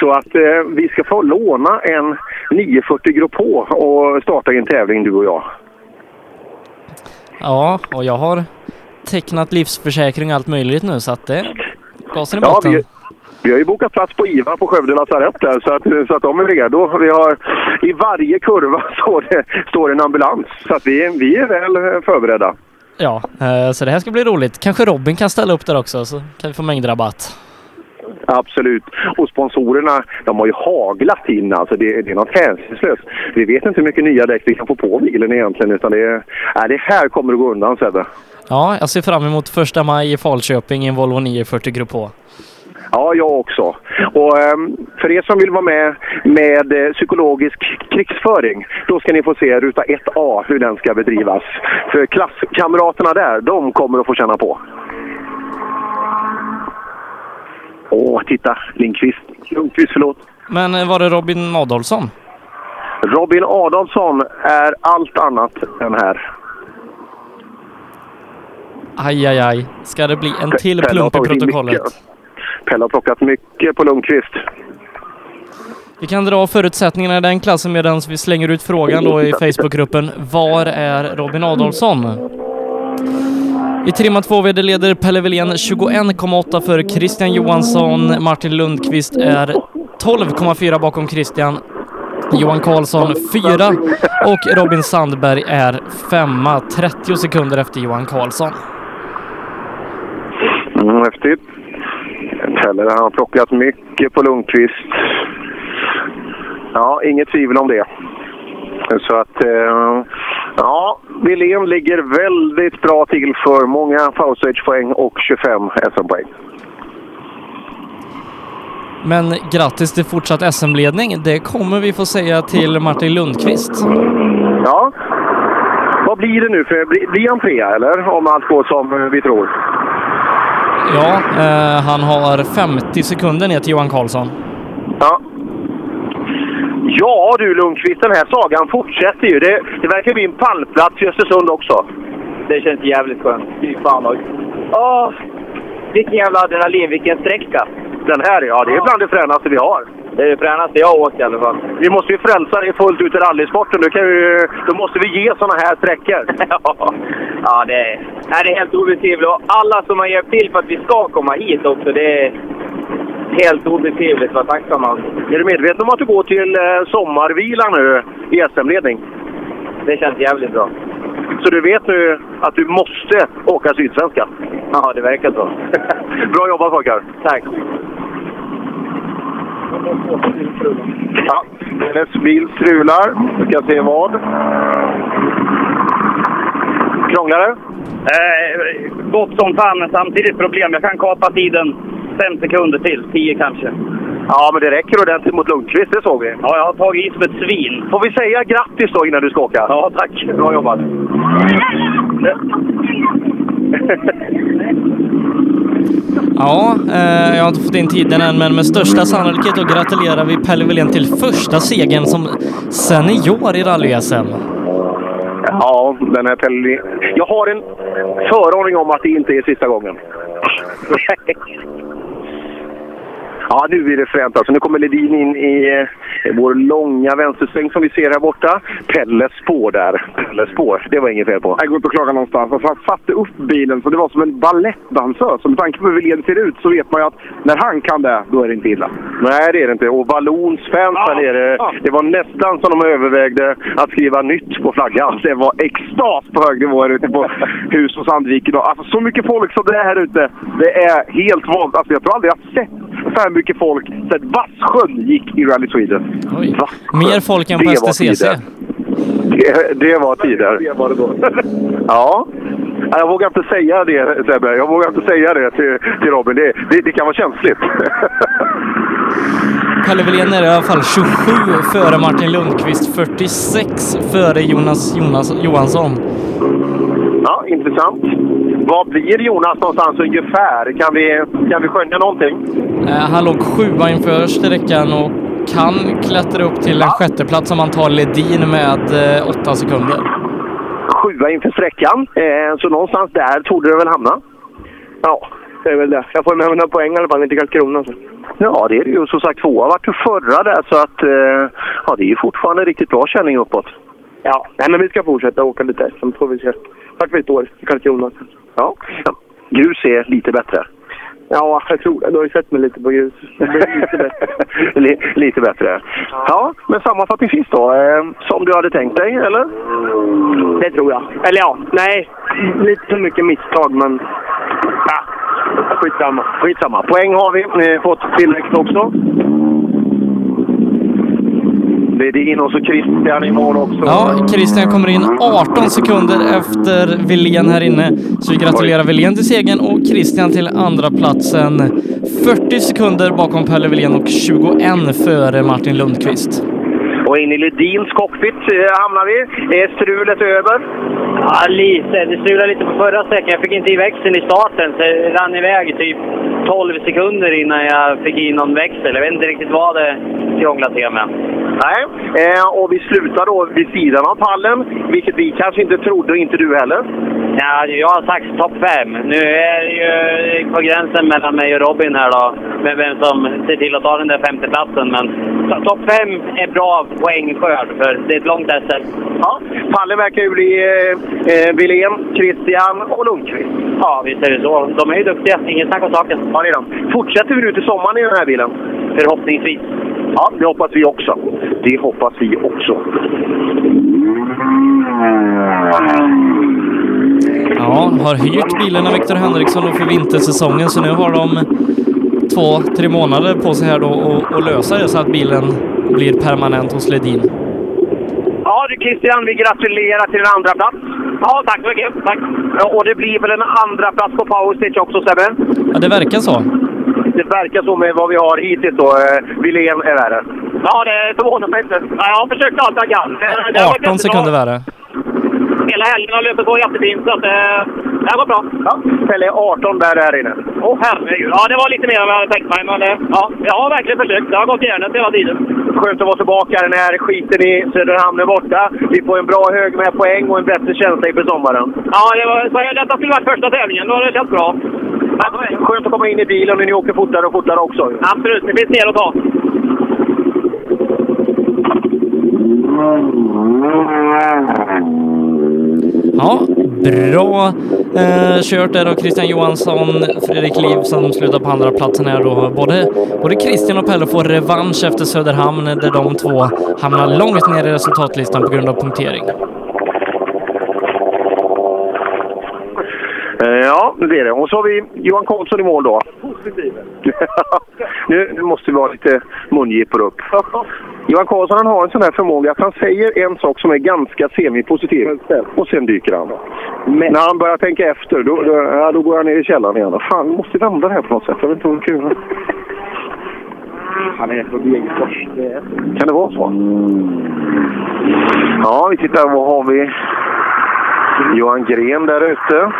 Så att eh, vi ska få låna en 940 Grupp H och starta en tävling du och jag. Ja, och jag har tecknat livsförsäkring och allt möjligt nu så att det gasen i Ja, botten. vi, vi har ju bokat plats på IVA på Skövde lasarett där så att, så att de är redo. Vi har, I varje kurva (laughs) står det, står en ambulans så att vi, vi är väl eh, förberedda. Ja, eh, så det här ska bli roligt. Kanske Robin kan ställa upp där också så kan vi få mängdrabatt. Absolut. Och sponsorerna, de har ju haglat in alltså. Det, det är något hänsynslöst. Vi vet inte hur mycket nya däck vi kan få på bilen egentligen utan det, nej, det här kommer att gå undan Sebbe. Ja, jag ser fram emot första maj i Falköping i en Volvo 940 Grupp H. Ja, jag också. Och ehm, för er som vill vara med med eh, psykologisk krigsföring, då ska ni få se ruta 1A, hur den ska bedrivas. För klasskamraterna där, de kommer att få känna på. Åh, titta! Lindqvist. Lundqvist, förlåt. Men eh, var det Robin Adolfsson? Robin Adolfsson är allt annat än här. Aj, aj, aj. Ska det bli en till Pelle plump i protokollet? Pelle har plockat mycket på Lundqvist. Vi kan dra förutsättningarna i den klassen medan vi slänger ut frågan då i Facebookgruppen. Var är Robin Adolfsson? I trimma 2 VD leder Pelle Wilén 21,8 för Christian Johansson. Martin Lundqvist är 12,4 bakom Christian. Johan Karlsson 4 och Robin Sandberg är 5 30 sekunder efter Johan Karlsson. Mm, häftigt. Pelle han har plockat mycket på Lundqvist. Ja, inget tvivel om det. Så att, eh, ja, Wilén ligger väldigt bra till för många Fausage-poäng och 25 SM-poäng. Men grattis till fortsatt SM-ledning. Det kommer vi få säga till Martin Lundqvist. Ja. Vad blir det nu? För, blir, han trea, eller? Om allt går som eh, vi tror. Ja, eh, han har 50 sekunder ner till Johan Karlsson. Ja. Ja du Lundqvist, den här sagan fortsätter ju. Det, det verkar bli en pallplats i Östersund också. Det känns jävligt skönt. Fy fan oj. Åh, vilken jävla adrenalin, vilken sträcka. Den här ja, det är bland det fränaste vi har. Det är det fränaste jag har åkt i alla fall. Vi måste ju frälsa dig fullt ut i rallysporten. Du kan ju, då måste vi ge såna här sträckor. (laughs) ja, det, är, det är helt obeskrivligt. Och alla som har hjälpt till för att vi ska komma hit också, det är helt obeskrivligt vad tacksam man Är du medveten om att du går till eh, sommarvila nu i SM-ledning? Det känns jävligt bra. Så du vet nu att du måste åka Sydsvenska? Ja, det verkar så. (laughs) Bra jobbat pojkar! Tack! Ja, hennes bil strular. Vi ska se vad. Krånglar det? Eh, gott som fan, men samtidigt problem. Jag kan kapa tiden fem sekunder till. Tio kanske. Ja, men det räcker ordentligt mot Lundqvist, det såg vi. Ja, jag har tagit i som ett svin. Får vi säga grattis då innan du ska åka? Ja, tack. Bra jobbat! Ja, eh, jag har inte fått in tiden än, men med största sannolikhet då gratulerar vi Pelle Wilén till första segern som senior i rally-SM. Ja, den här Pelle... Jag har en föraning om att det inte är sista gången. (laughs) Ja, nu blir det fränt alltså. Nu kommer Ledin in i eh, vår långa vänstersväng som vi ser här borta. Pelles spår där. Pelles spår, det var inget fel på. Jag går inte att klaga någonstans. Alltså, han satte upp bilen så det var som en balettdansös. Med tanke på hur Wilén ser ut så vet man ju att när han kan det, då är det inte illa. Nej, det är det inte. Och Vallons fans här nere, det var nästan som de övervägde att skriva nytt på flaggan. Det var extas på hög nivå här ute på (laughs) Hus och Sandviken. Alltså, så mycket folk som det är här ute. Det är helt vanligt. Alltså, jag tror aldrig jag sett så här mycket folk sedan Vassjön gick i Rally Sweden. Mer folk än på Det var STCC. tider. Det, det var tider. Det var det då. (laughs) Ja. Jag vågar inte säga det Sebbe. Jag vågar inte säga det till, till Robin. Det, det, det kan vara känsligt. (laughs) Pelle Wilén är i alla fall 27 före Martin Lundqvist, 46 före Jonas, Jonas Johansson. Ja, intressant. Vad blir Jonas någonstans ungefär? Kan vi, kan vi skönja någonting? Eh, Han låg sjua inför sträckan och kan klättra upp till en sjätteplats om han tar Ledin med eh, åtta sekunder. Sjua inför sträckan. Eh, så någonstans där torde det väl hamna? Ja, det är väl det. Jag får med mig några poäng i alla fall, inte Karlskrona. Så. Ja, det är det ju. Som sagt, tvåa vart du förra där, så att eh, ja, det är ju fortfarande riktigt bra känning uppåt. Ja, nej, men vi ska fortsätta åka lite SM, får vi se. Tack för ett år i Karlskrona. Ja. ja. Grus är lite bättre. Ja, jag tror det. Du har ju sett mig lite på grus. (laughs) Det blir lite bättre. Li- lite bättre. Ja, men sammanfattningsvis då. Eh, som du hade tänkt dig, eller? Det tror jag. Eller ja, nej. Lite för mycket misstag, men... Ja, skitsamma. Skitsamma. Poäng har vi. Eh, fått tillräckligt också. Ledin och så Christian i mål också. Ja, Christian kommer in 18 sekunder efter Wilén här inne. Så vi gratulerar Wilén till segern och Christian till andra platsen. 40 sekunder bakom Pelle Wilén och 21 före Martin Lundqvist. Och in i Ledins cockpit eh, hamnar vi. Är strulet över? Ja, lite. Det strulade lite på förra sträckan. Jag fick inte i växeln i starten, så det rann iväg typ 12 sekunder innan jag fick i någon växel. Jag vet inte riktigt vad det krånglade till med. Nej, eh, och vi slutar då vid sidan av pallen, vilket vi kanske inte trodde, och inte du heller. Ja, jag har sagt topp fem. Nu är det ju på gränsen mellan mig och Robin här då, med vem som ser till att ta den där femteplatsen. Men to- topp fem är bra poängskörd, för det är ett långt SM. Ja, pallen verkar ju bli eh, eh, Wilén, Christian och Lundqvist. Ja, visst är det så. De är ju duktiga, inget snack om saken. Ja, det är de. Fortsätter vi nu till sommaren i den här bilen? Förhoppningsvis. Ja, det hoppas vi också. Det hoppas vi också. Ja, har hyrt bilen av Viktor Henriksson då för vintersäsongen så nu har de två, tre månader på sig här då att- lösa det så att bilen blir permanent hos Ledin. Ja du Christian, vi gratulerar till en andra plats. Ja, tack så mycket. Tack. Ja, Och det blir väl en andra plats på Powerstage också Sebbe? Ja, det verkar så. Det verkar så med vad vi har hittills då. Eh, Wilén är värre. Ja, det förvånar mig inte. Ja, jag har försökt allt jag kan. Det- det har varit 18 jättebra. sekunder värre. Hela helgen har löpt på jättefint, så att, eh, det här går bra. Ja, Pelle är 18 där här inne. Åh herregud. Ja, det var lite mer än vad jag hade tänkt mig. Men eh, ja, jag har verkligen försökt. Det har gått järnet hela tiden. Skönt att vara tillbaka när skiten i Söderhamn är borta. Vi får en bra hög med poäng och en bättre känsla inför sommaren. Ja, det var, så detta skulle varit första tävlingen. Då hade det känts bra. Skönt att komma in i bilen och ni åker fortare och fortare också. Absolut, det finns mer att ta. Ja, bra eh, kört där av Christian Johansson, Fredrik Liv som slutar på andra platsen här då. Både, både Christian och Pelle får revansch efter Söderhamn där de två hamnar långt ner i resultatlistan på grund av punktering. Ja, det är det. Och så har vi Johan Karlsson i mål då. (laughs) nu, nu måste vi ha lite mungipor upp. Johan Karlsson han har en sån här förmåga att han säger en sak som är ganska semipositiv och sen dyker han. Men när han börjar tänka efter, då, då, ja, då går han ner i källaren igen. Fan, vi måste vända det här på något sätt. Jag vet inte vad kul. Han är på Degerfors. Kan det vara så? Ja, vi tittar. Vad har vi? Johan Gren där ute.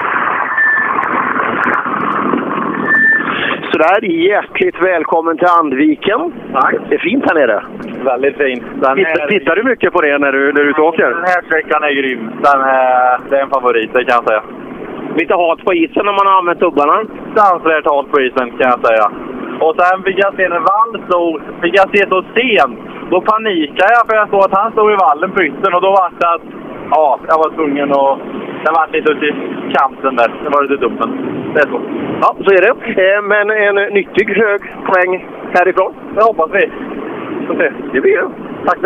Sådär, hjärtligt välkommen till Andviken. Tack. Det är fint här nere. Väldigt fint. Den Tittar, här, tittar du mycket på det när du, när du är ute åker? den här sträckan är grym. Den är, det är en favorit, det kan jag säga. Lite hat på isen när man har använt tubbarna. Dansvärt halt på isen, kan jag säga. Och sen fick jag se när Wall stod, fick jag se så sent. Då panikade jag för jag såg att han stod i vallen på yttern och då var det att ja, jag var tvungen att... Jag var lite ute i kanten där. Det var lite dumt, men det är så. Ja, så är det. Eh, Men en nyttig hög poäng härifrån. Det hoppas vi. Det blir det. Tack.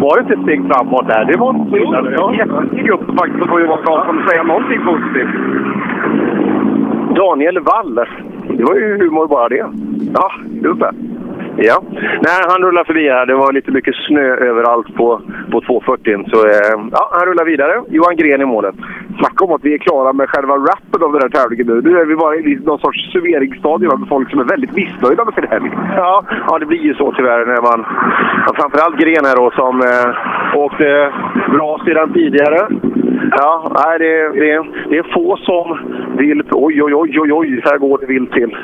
Var det inte ett steg framåt där? Det var en skillnad. Ja. Jättesteg upp faktiskt får Johan Karlsson säga någonting positivt. Daniel Wall. Det var ju humor bara det. Ja, uppe. Ja. Nej, han rullar förbi här. Det var lite mycket snö överallt på, på 240. Så eh, ja, han rullar vidare. Johan Gren i målet. Snacka om att vi är klara med själva rappen av den här tävlingen nu. Nu är vi bara i någon sorts serveringsstadie med folk som är väldigt missnöjda med sin helg. Ja, ja, det blir ju så tyvärr när man... Ja, framförallt Gren här då som eh, åkte bra sedan tidigare. Ja, nej, det, det, det är få som vill... Oj, oj, oj, oj, oj, här går det vilt till.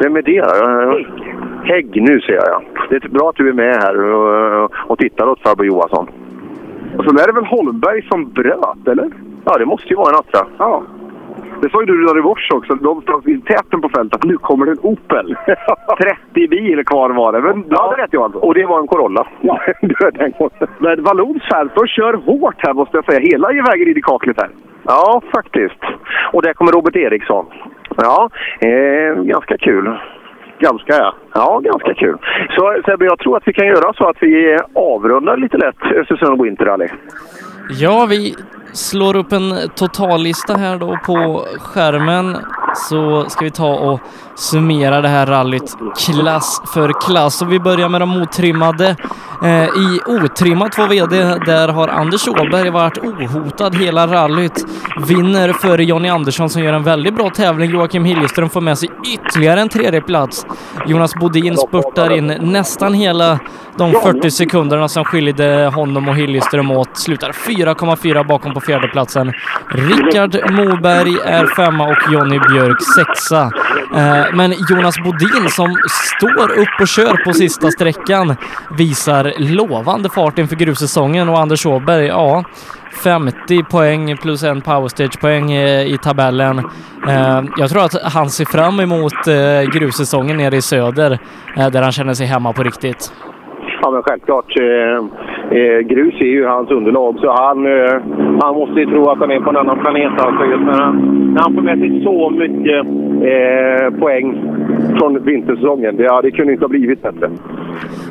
Vem är det? Hägg, nu ser jag. ja. Det är bra att du är med här och, och tittar åt farbror Johansson. Och sen är det väl Holmberg som bröt, eller? Ja, det måste ju vara en Astra. Ja. Det sa ju du redan i morse också. Någonstans i täten på fältet. Nu kommer det en Opel. (laughs) 30 bil kvar var det. Men du hade rätt Johan. Och det var en Corolla. Ja, (laughs) Men Vallons fält, de kör hårt här måste jag säga. Hela vägen in i kaklet här. Ja, faktiskt. Och där kommer Robert Eriksson. Ja, eh, ganska kul. Ganska ja. Ja, ganska kul. Så Sebbe, jag tror att vi kan göra så att vi avrundar lite lätt Östersund Winter Rally. Ja, vi slår upp en totallista här då på skärmen så ska vi ta och summera det här rallyt klass för klass. Och vi börjar med de otrimmade. Eh, I otrimmat 2 VD, där har Anders Åberg varit ohotad hela rallyt. Vinner före Jonny Andersson som gör en väldigt bra tävling. Joakim Hiljeström får med sig ytterligare en tredje plats. Jonas Bodin spurtar in nästan hela de 40 sekunderna som skilde honom och Hiljeström åt. Slutar 4,4 bakom på fjärdeplatsen. Rickard Moberg är femma och Jonny Björk sexa. Eh, men Jonas Bodin som står upp och kör på sista sträckan visar lovande fart inför grussäsongen och Anders Åberg, ja, 50 poäng plus en powerstage-poäng eh, i tabellen. Eh, jag tror att han ser fram emot grussäsongen nere i söder där han känner sig hemma på riktigt. Ja, men självklart. Eh, eh, grus är ju hans underlag, så han, eh, han måste ju tro att han är på en annan planet. Alltså, just när, han, när han får med sig så mycket eh, poäng från vintersäsongen. Det, ja, det kunde inte ha blivit bättre.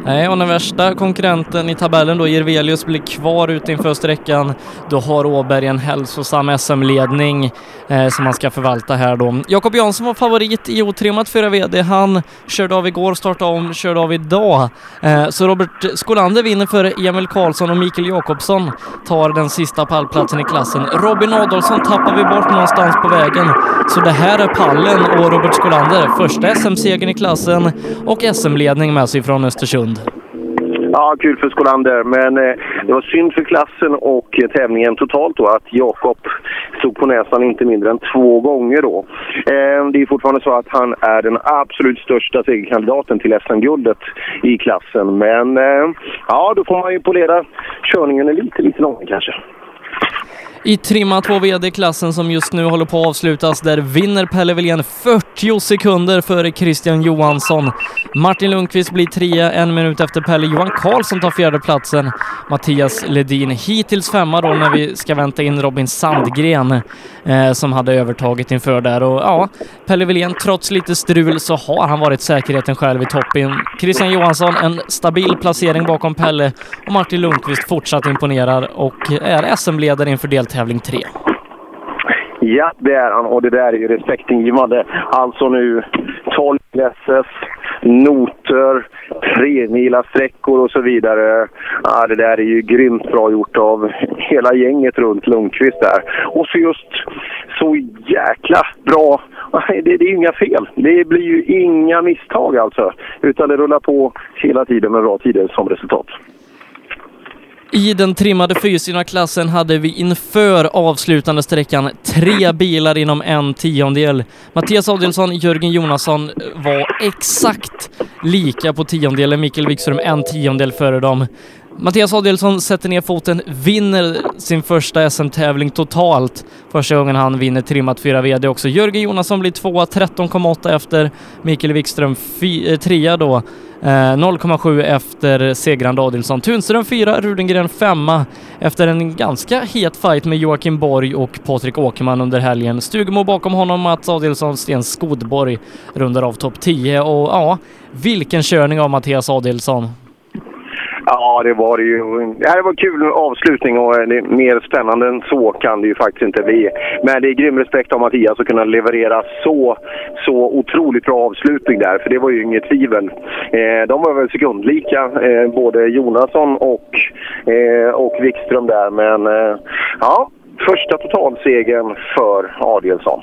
Nej, och den värsta konkurrenten i tabellen då, Jirvelius, blir kvar ute inför sträckan. Då har Åberg en hälsosam SM-ledning eh, som han ska förvalta här då. Jakob Jansson var favorit i otrimmat 4 VD. Han körde av igår, startade om, körde av idag. Eh, så Robert Skolander vinner för Emil Karlsson och Mikael Jakobsson tar den sista pallplatsen i klassen. Robin Adolfsson tappar vi bort någonstans på vägen. Så det här är pallen och Robert Skolander, första SM-segern i klassen och SM-ledning med sig från Östersund. Ja, kul för Skolander, men eh, det var synd för klassen och eh, tävlingen totalt då att Jakob stod på näsan inte mindre än två gånger då. Eh, det är fortfarande så att han är den absolut största segerkandidaten till SM-guldet i klassen, men eh, ja, då får man ju polera körningen lite, lite långt kanske. I trimma 2 VD-klassen som just nu håller på att avslutas, där vinner Pelle Wilén 40 sekunder före Christian Johansson. Martin Lundqvist blir trea, en minut efter Pelle. Johan Karlsson tar fjärde platsen. Mattias Ledin hittills femma då när vi ska vänta in Robin Sandgren eh, som hade övertaget inför där. Och ja, Pelle Wilén, trots lite strul så har han varit säkerheten själv i toppen. Christian Johansson en stabil placering bakom Pelle och Martin Lundqvist fortsatt imponerar och är SM-ledare inför tävling 3. Ja, det är han och det där är ju respektingivande. Alltså nu 12 SS, noter, tremila sträckor och så vidare. Ja, det där är ju grymt bra gjort av hela gänget runt Lundqvist där. Och så just så jäkla bra. Det, det är inga fel. Det blir ju inga misstag alltså. Utan det rullar på hela tiden med bra tider som resultat. I den trimmade fyrhjulsdrivna klassen hade vi inför avslutande sträckan tre bilar inom en tiondel. Mattias Adielsson, Jörgen Jonasson eh, var exakt lika på tiondelen. Mikael Wikström en tiondel före dem. Mattias Adielsson sätter ner foten, vinner sin första SM-tävling totalt. Första gången han vinner trimmat 4 VD också. Jörgen Jonasson blir tvåa, 13,8 efter Mikael Wikström fy, eh, trea då. Eh, 0,7 efter segrande Adielsson. Tunström fyra, Rudengren femma efter en ganska het fight med Joakim Borg och Patrik Åkerman under helgen. Stugemo bakom honom, Mats Adielsson, Sten Skodborg rundar av topp 10 och ja, vilken körning av Mattias Adielsson. Ja, det var det ju. Det här var en kul avslutning och eh, det är mer spännande än så kan det ju faktiskt inte bli. Men det är grym respekt av Mattias att kunna leverera så, så otroligt bra avslutning där, för det var ju inget tvivel. Eh, de var väl sekundlika, eh, både Jonasson och, eh, och Wikström där, men eh, ja, första totalsegern för Adielsson.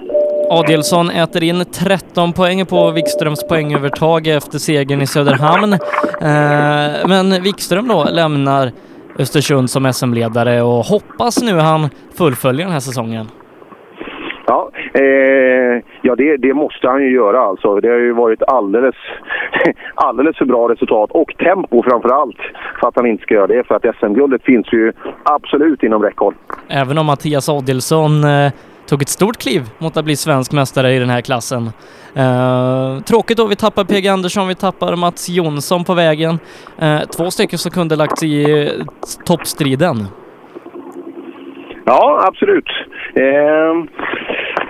Adielsson äter in 13 poäng på Wikströms poängövertag efter segern i Söderhamn. Eh, men Wikström då lämnar Östersund som SM-ledare och hoppas nu han fullföljer den här säsongen. Ja, eh, ja det, det måste han ju göra alltså. Det har ju varit alldeles, (laughs) alldeles för bra resultat och tempo framför allt för att han inte ska göra det. För att SM-guldet finns ju absolut inom räckhåll. Även om Mattias Adielsson eh, tog ett stort kliv mot att bli svensk mästare i den här klassen. Eh, tråkigt då, vi tappar PG Andersson, vi tappar Mats Jonsson på vägen. Eh, två stycken som kunde lagt i eh, toppstriden. Ja, absolut. Eh,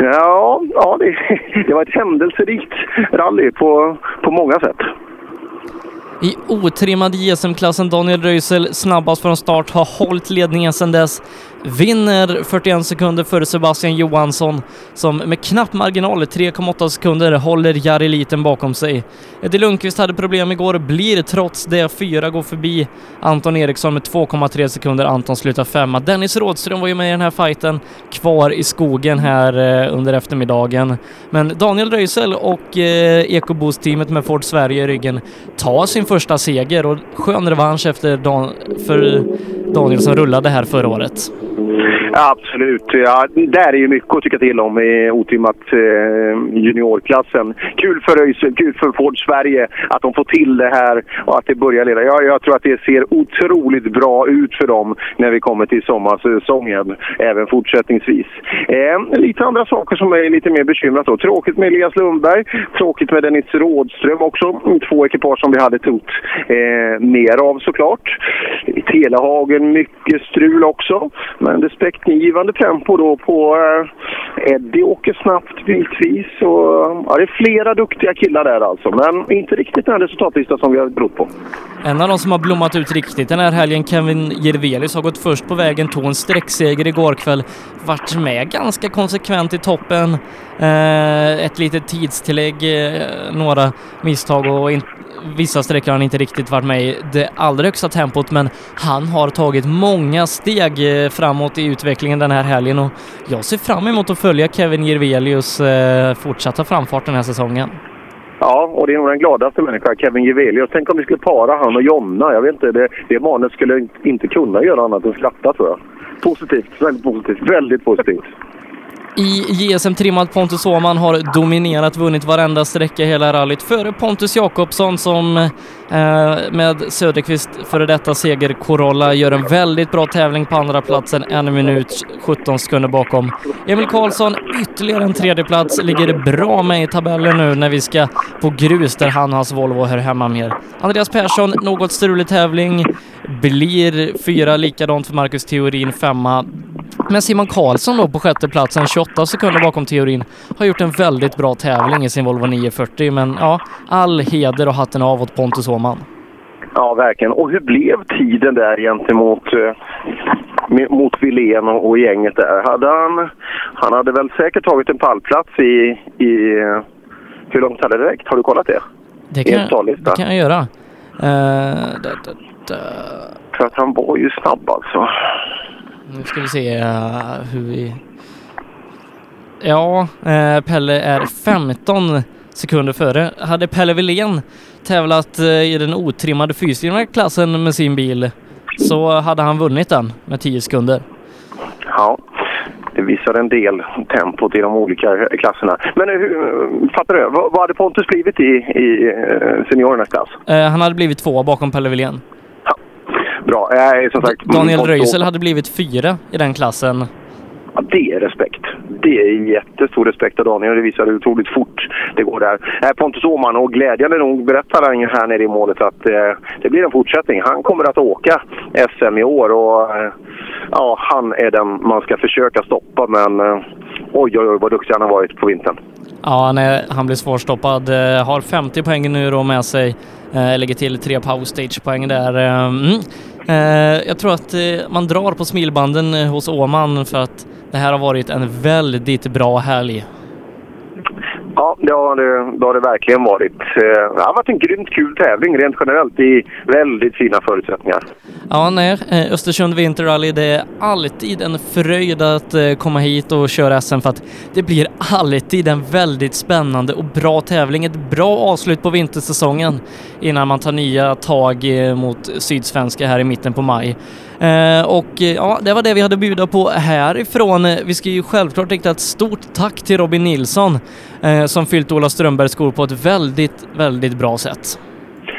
ja, ja det, det var ett händelserikt rally på, på många sätt. I otrimmad JSM-klassen Daniel Röisel snabbast från start har hållit ledningen sedan dess vinner 41 sekunder före Sebastian Johansson som med knapp marginal, 3,8 sekunder, håller Jari Liten bakom sig. Eddie Lundqvist hade problem igår, blir trots det fyra, går förbi Anton Eriksson med 2,3 sekunder. Anton slutar femma. Dennis Rådström var ju med i den här fighten, kvar i skogen här eh, under eftermiddagen. Men Daniel Röisel och eh, Ecoboost-teamet med Ford Sverige i ryggen tar sin första seger och skön revansch efter Dan för Daniel som rullade här förra året. Mm-hmm. Absolut. Ja, där är ju mycket att tycka till om i otrimmat eh, juniorklassen. Kul för ÖIS, kul för Ford Sverige att de får till det här och att det börjar leda. Jag, jag tror att det ser otroligt bra ut för dem när vi kommer till sommarsäsongen, även fortsättningsvis. Eh, lite andra saker som är lite mer bekymrat då. Tråkigt med Elias Lundberg, tråkigt med Dennis Rådström också. Två ekipage som vi hade trott eh, mer av såklart. I Telehagen mycket strul också. Men respektingivande tempo då på eh, Eddie åker snabbt bitvis. Och, ja, det är flera duktiga killar där alltså. Men inte riktigt den resultatlista som vi har trott på. En av de som har blommat ut riktigt den här helgen, Kevin Jirvelius, har gått först på vägen, tog en sträckseger igår kväll, varit med ganska konsekvent i toppen. Eh, ett litet tidstillägg, eh, några misstag och in, vissa sträckor har han inte riktigt varit med i det allra högsta tempot, men han har tagit många steg eh, framåt i utvecklingen den här helgen och jag ser fram emot att följa Kevin Jirvelius eh, fortsatta framfart den här säsongen. Ja, och det är nog den gladaste människan, Kevin Jevelius. Tänk om vi skulle para han och Jonna. Jag vet inte, det, det manet skulle inte kunna göra annat än skratta tror jag. Positivt, väldigt positivt, väldigt positivt. I JSM trimmad Pontus Åhman har dominerat, vunnit varenda sträcka hela rallyt före Pontus Jakobsson som eh, med Söderqvist före detta seger Corolla gör en väldigt bra tävling på andra platsen, en minut 17 sekunder bakom. Emil Karlsson ytterligare en tredje plats ligger bra med i tabellen nu när vi ska på grus där han och hans Volvo hör hemma mer. Andreas Persson, något strulig tävling, blir fyra, likadant för Marcus Theorin femma. Men Simon Karlsson då på sjätte platsen, 28 sekunder bakom teorin, har gjort en väldigt bra tävling i sin Volvo 940. Men ja, all heder och hatten av åt Pontus Åhman. Ja, verkligen. Och hur blev tiden där gentemot eh, mot Wilén och, och gänget där? Hade han, han hade väl säkert tagit en pallplats i... i eh, hur långt hade det räckt? Har du kollat det? Det kan, startlista? det kan jag göra. Eh, da, da, da. För att han var ju snabb alltså. Nu ska vi se eh, hur vi... Ja, eh, Pelle är 15 sekunder före. Hade Pelle Wilén tävlat eh, i den otrimmade fyrhjulsdrivna klassen med sin bil så hade han vunnit den med 10 sekunder. Ja, det visar en del tempot i de olika klasserna. Men eh, fattar du? Vad, hade Pontus blivit i, i eh, seniorernas klass? Eh, han hade blivit två bakom Pelle Wilén. Bra. Eh, som sagt, Daniel Röisel hade blivit fyra i den klassen. Ja, det är respekt. Det är jättestor respekt av Daniel. Det visar hur otroligt fort det går där. Eh, Pontus Åhman, och glädjande nog berättar han ju här nere i målet att eh, det blir en fortsättning. Han kommer att åka SM i år och eh, ja, han är den man ska försöka stoppa. Men eh, oj, oj, oj vad duktig han har varit på vintern. Ja, han, är, han blir svårstoppad. Eh, har 50 poäng nu då med sig. Eh, lägger till tre power stage-poäng där. Eh, mm. Eh, jag tror att eh, man drar på smilbanden eh, hos Åman för att det här har varit en väldigt bra helg. Ja, det har det, det, har det verkligen varit. Eh, det har varit en grymt kul tävling rent generellt i väldigt fina förutsättningar. Ja, nej, eh, Östersund Winter Rally, det är alltid en fröjd att eh, komma hit och köra SM för att det blir alltid en väldigt spännande och bra tävling. Ett bra avslut på vintersäsongen innan man tar nya tag mot Sydsvenska här i mitten på maj. Och ja, det var det vi hade att bjuda på härifrån. Vi ska ju självklart rikta ett stort tack till Robin Nilsson eh, som fyllt Ola Strömbergs skor på ett väldigt, väldigt bra sätt.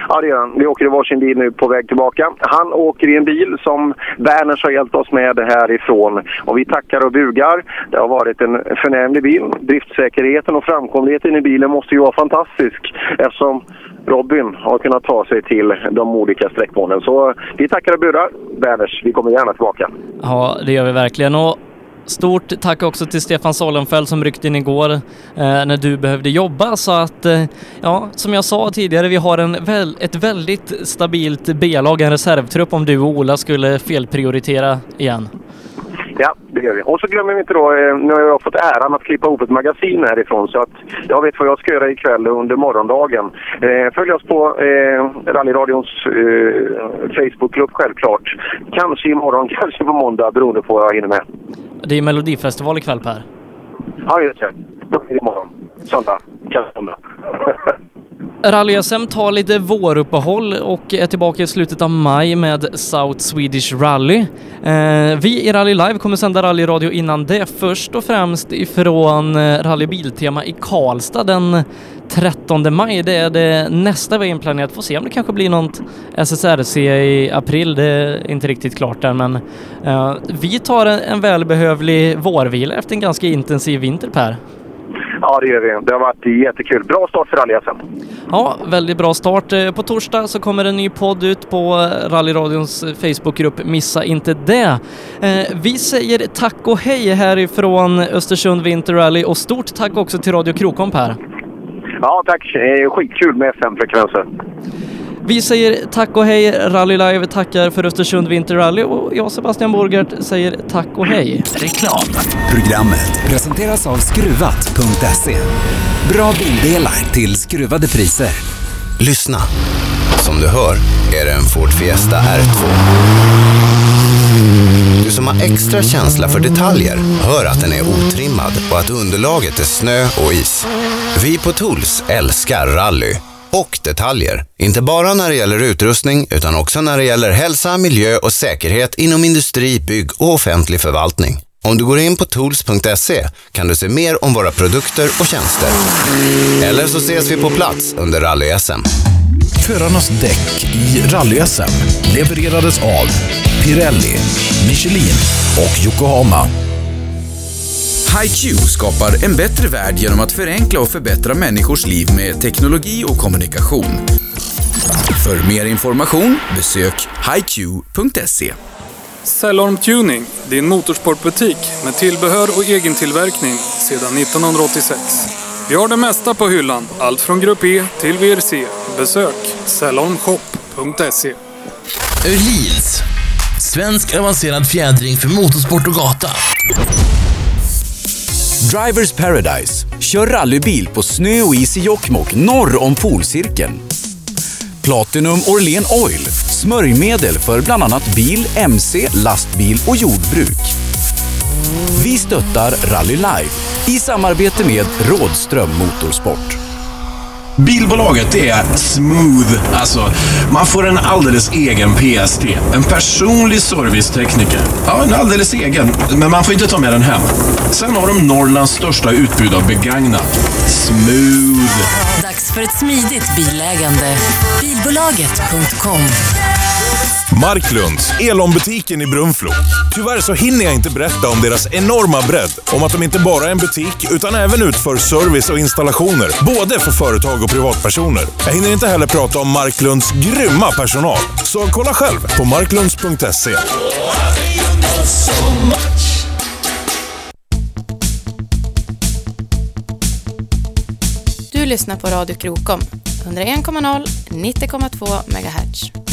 Ja, det gör han. Vi åker i varsin bil nu på väg tillbaka. Han åker i en bil som Werners har hjälpt oss med härifrån. Och vi tackar och bugar. Det har varit en förnämlig bil. Driftsäkerheten och framkomligheten i bilen måste ju vara fantastisk eftersom Robin har kunnat ta sig till de olika sträckmålen. Så vi tackar och bugar. Werners, vi kommer gärna tillbaka. Ja, det gör vi verkligen. Och stort tack också till Stefan Solenfeld som ryckte in igår eh, när du behövde jobba. Så att, eh, ja, som jag sa tidigare, vi har en väl, ett väldigt stabilt B-lag, en reservtrupp om du och Ola skulle felprioritera igen. Ja, det gör vi. Och så glömmer vi inte då, eh, nu har jag fått äran att klippa ihop ett magasin härifrån så att jag vet vad jag ska göra ikväll under morgondagen. Eh, följ oss på eh, Rallyradions eh, Facebookgrupp självklart. Kanske imorgon, (laughs) kanske på måndag beroende på vad jag hinner med. Det är Melodifestival ikväll Per. Ja, just det. Det imorgon. Söndag. Söndag. (laughs) Rally-SM tar lite våruppehåll och är tillbaka i slutet av maj med South Swedish Rally. Eh, vi i Rally Live kommer sända rallyradio innan det, först och främst ifrån eh, Rally Biltema i Karlstad den 13 maj. Det är det nästa vi har inplanerat. Får se om det kanske blir något SSRC i april. Det är inte riktigt klart där, men eh, vi tar en, en välbehövlig vårvila efter en ganska intensiv vinter, Per. Ja, det gör vi. Det har varit jättekul. Bra start för rally Ja, väldigt bra start. Eh, På torsdag så kommer en ny podd ut på eh, Rallyradions Facebookgrupp. Missa inte det. Vi säger tack och hej härifrån Östersund Winter Rally och stort tack också till Radio Krokom här. Ja, tack. Eh, Skitkul med FM-frekvenser. Vi säger tack och hej. Rally Live tackar för Östersund Winter Rally och jag Sebastian Borgert säger tack och hej. Reklam. Programmet presenteras av Skruvat.se. Bra bildelar till skruvade priser. Lyssna. Som du hör är det en Ford Fiesta R2. Du som har extra känsla för detaljer hör att den är otrimmad och att underlaget är snö och is. Vi på Tools älskar rally och detaljer. Inte bara när det gäller utrustning utan också när det gäller hälsa, miljö och säkerhet inom industri, bygg och offentlig förvaltning. Om du går in på tools.se kan du se mer om våra produkter och tjänster. Eller så ses vi på plats under rally-SM. Förarnas däck i rally-SM levererades av Pirelli, Michelin och Yokohama. HiQ skapar en bättre värld genom att förenkla och förbättra människors liv med teknologi och kommunikation. För mer information besök hiq.se. Cellorm Tuning, din motorsportbutik med tillbehör och egentillverkning sedan 1986. Vi har det mesta på hyllan, allt från Grupp E till VRC. Besök cellormshop.se. Öhlins. Svensk avancerad fjädring för motorsport och gata. Drivers Paradise. Kör rallybil på snö och is i Jokkmokk norr om polcirkeln. Platinum Orlen Oil. Smörjmedel för bland annat bil, mc, lastbil och jordbruk. Vi stöttar Rally Live i samarbete med Rådström Motorsport. Bilbolaget är smooth. Alltså, man får en alldeles egen PST. En personlig servicetekniker. Ja, en alldeles egen. Men man får inte ta med den hem. Sen har de Norrlands största utbud av begagnat. Smooth. Dags för ett smidigt bilägande. Bilbolaget.com Marklunds, Elombutiken i Brunflo. Tyvärr så hinner jag inte berätta om deras enorma bredd. Om att de inte bara är en butik utan även utför service och installationer. Både för företag och privatpersoner. Jag hinner inte heller prata om Marklunds grymma personal. Så kolla själv på marklunds.se. Du lyssnar på Radio Krokom, 101,0, 90,2 MHz.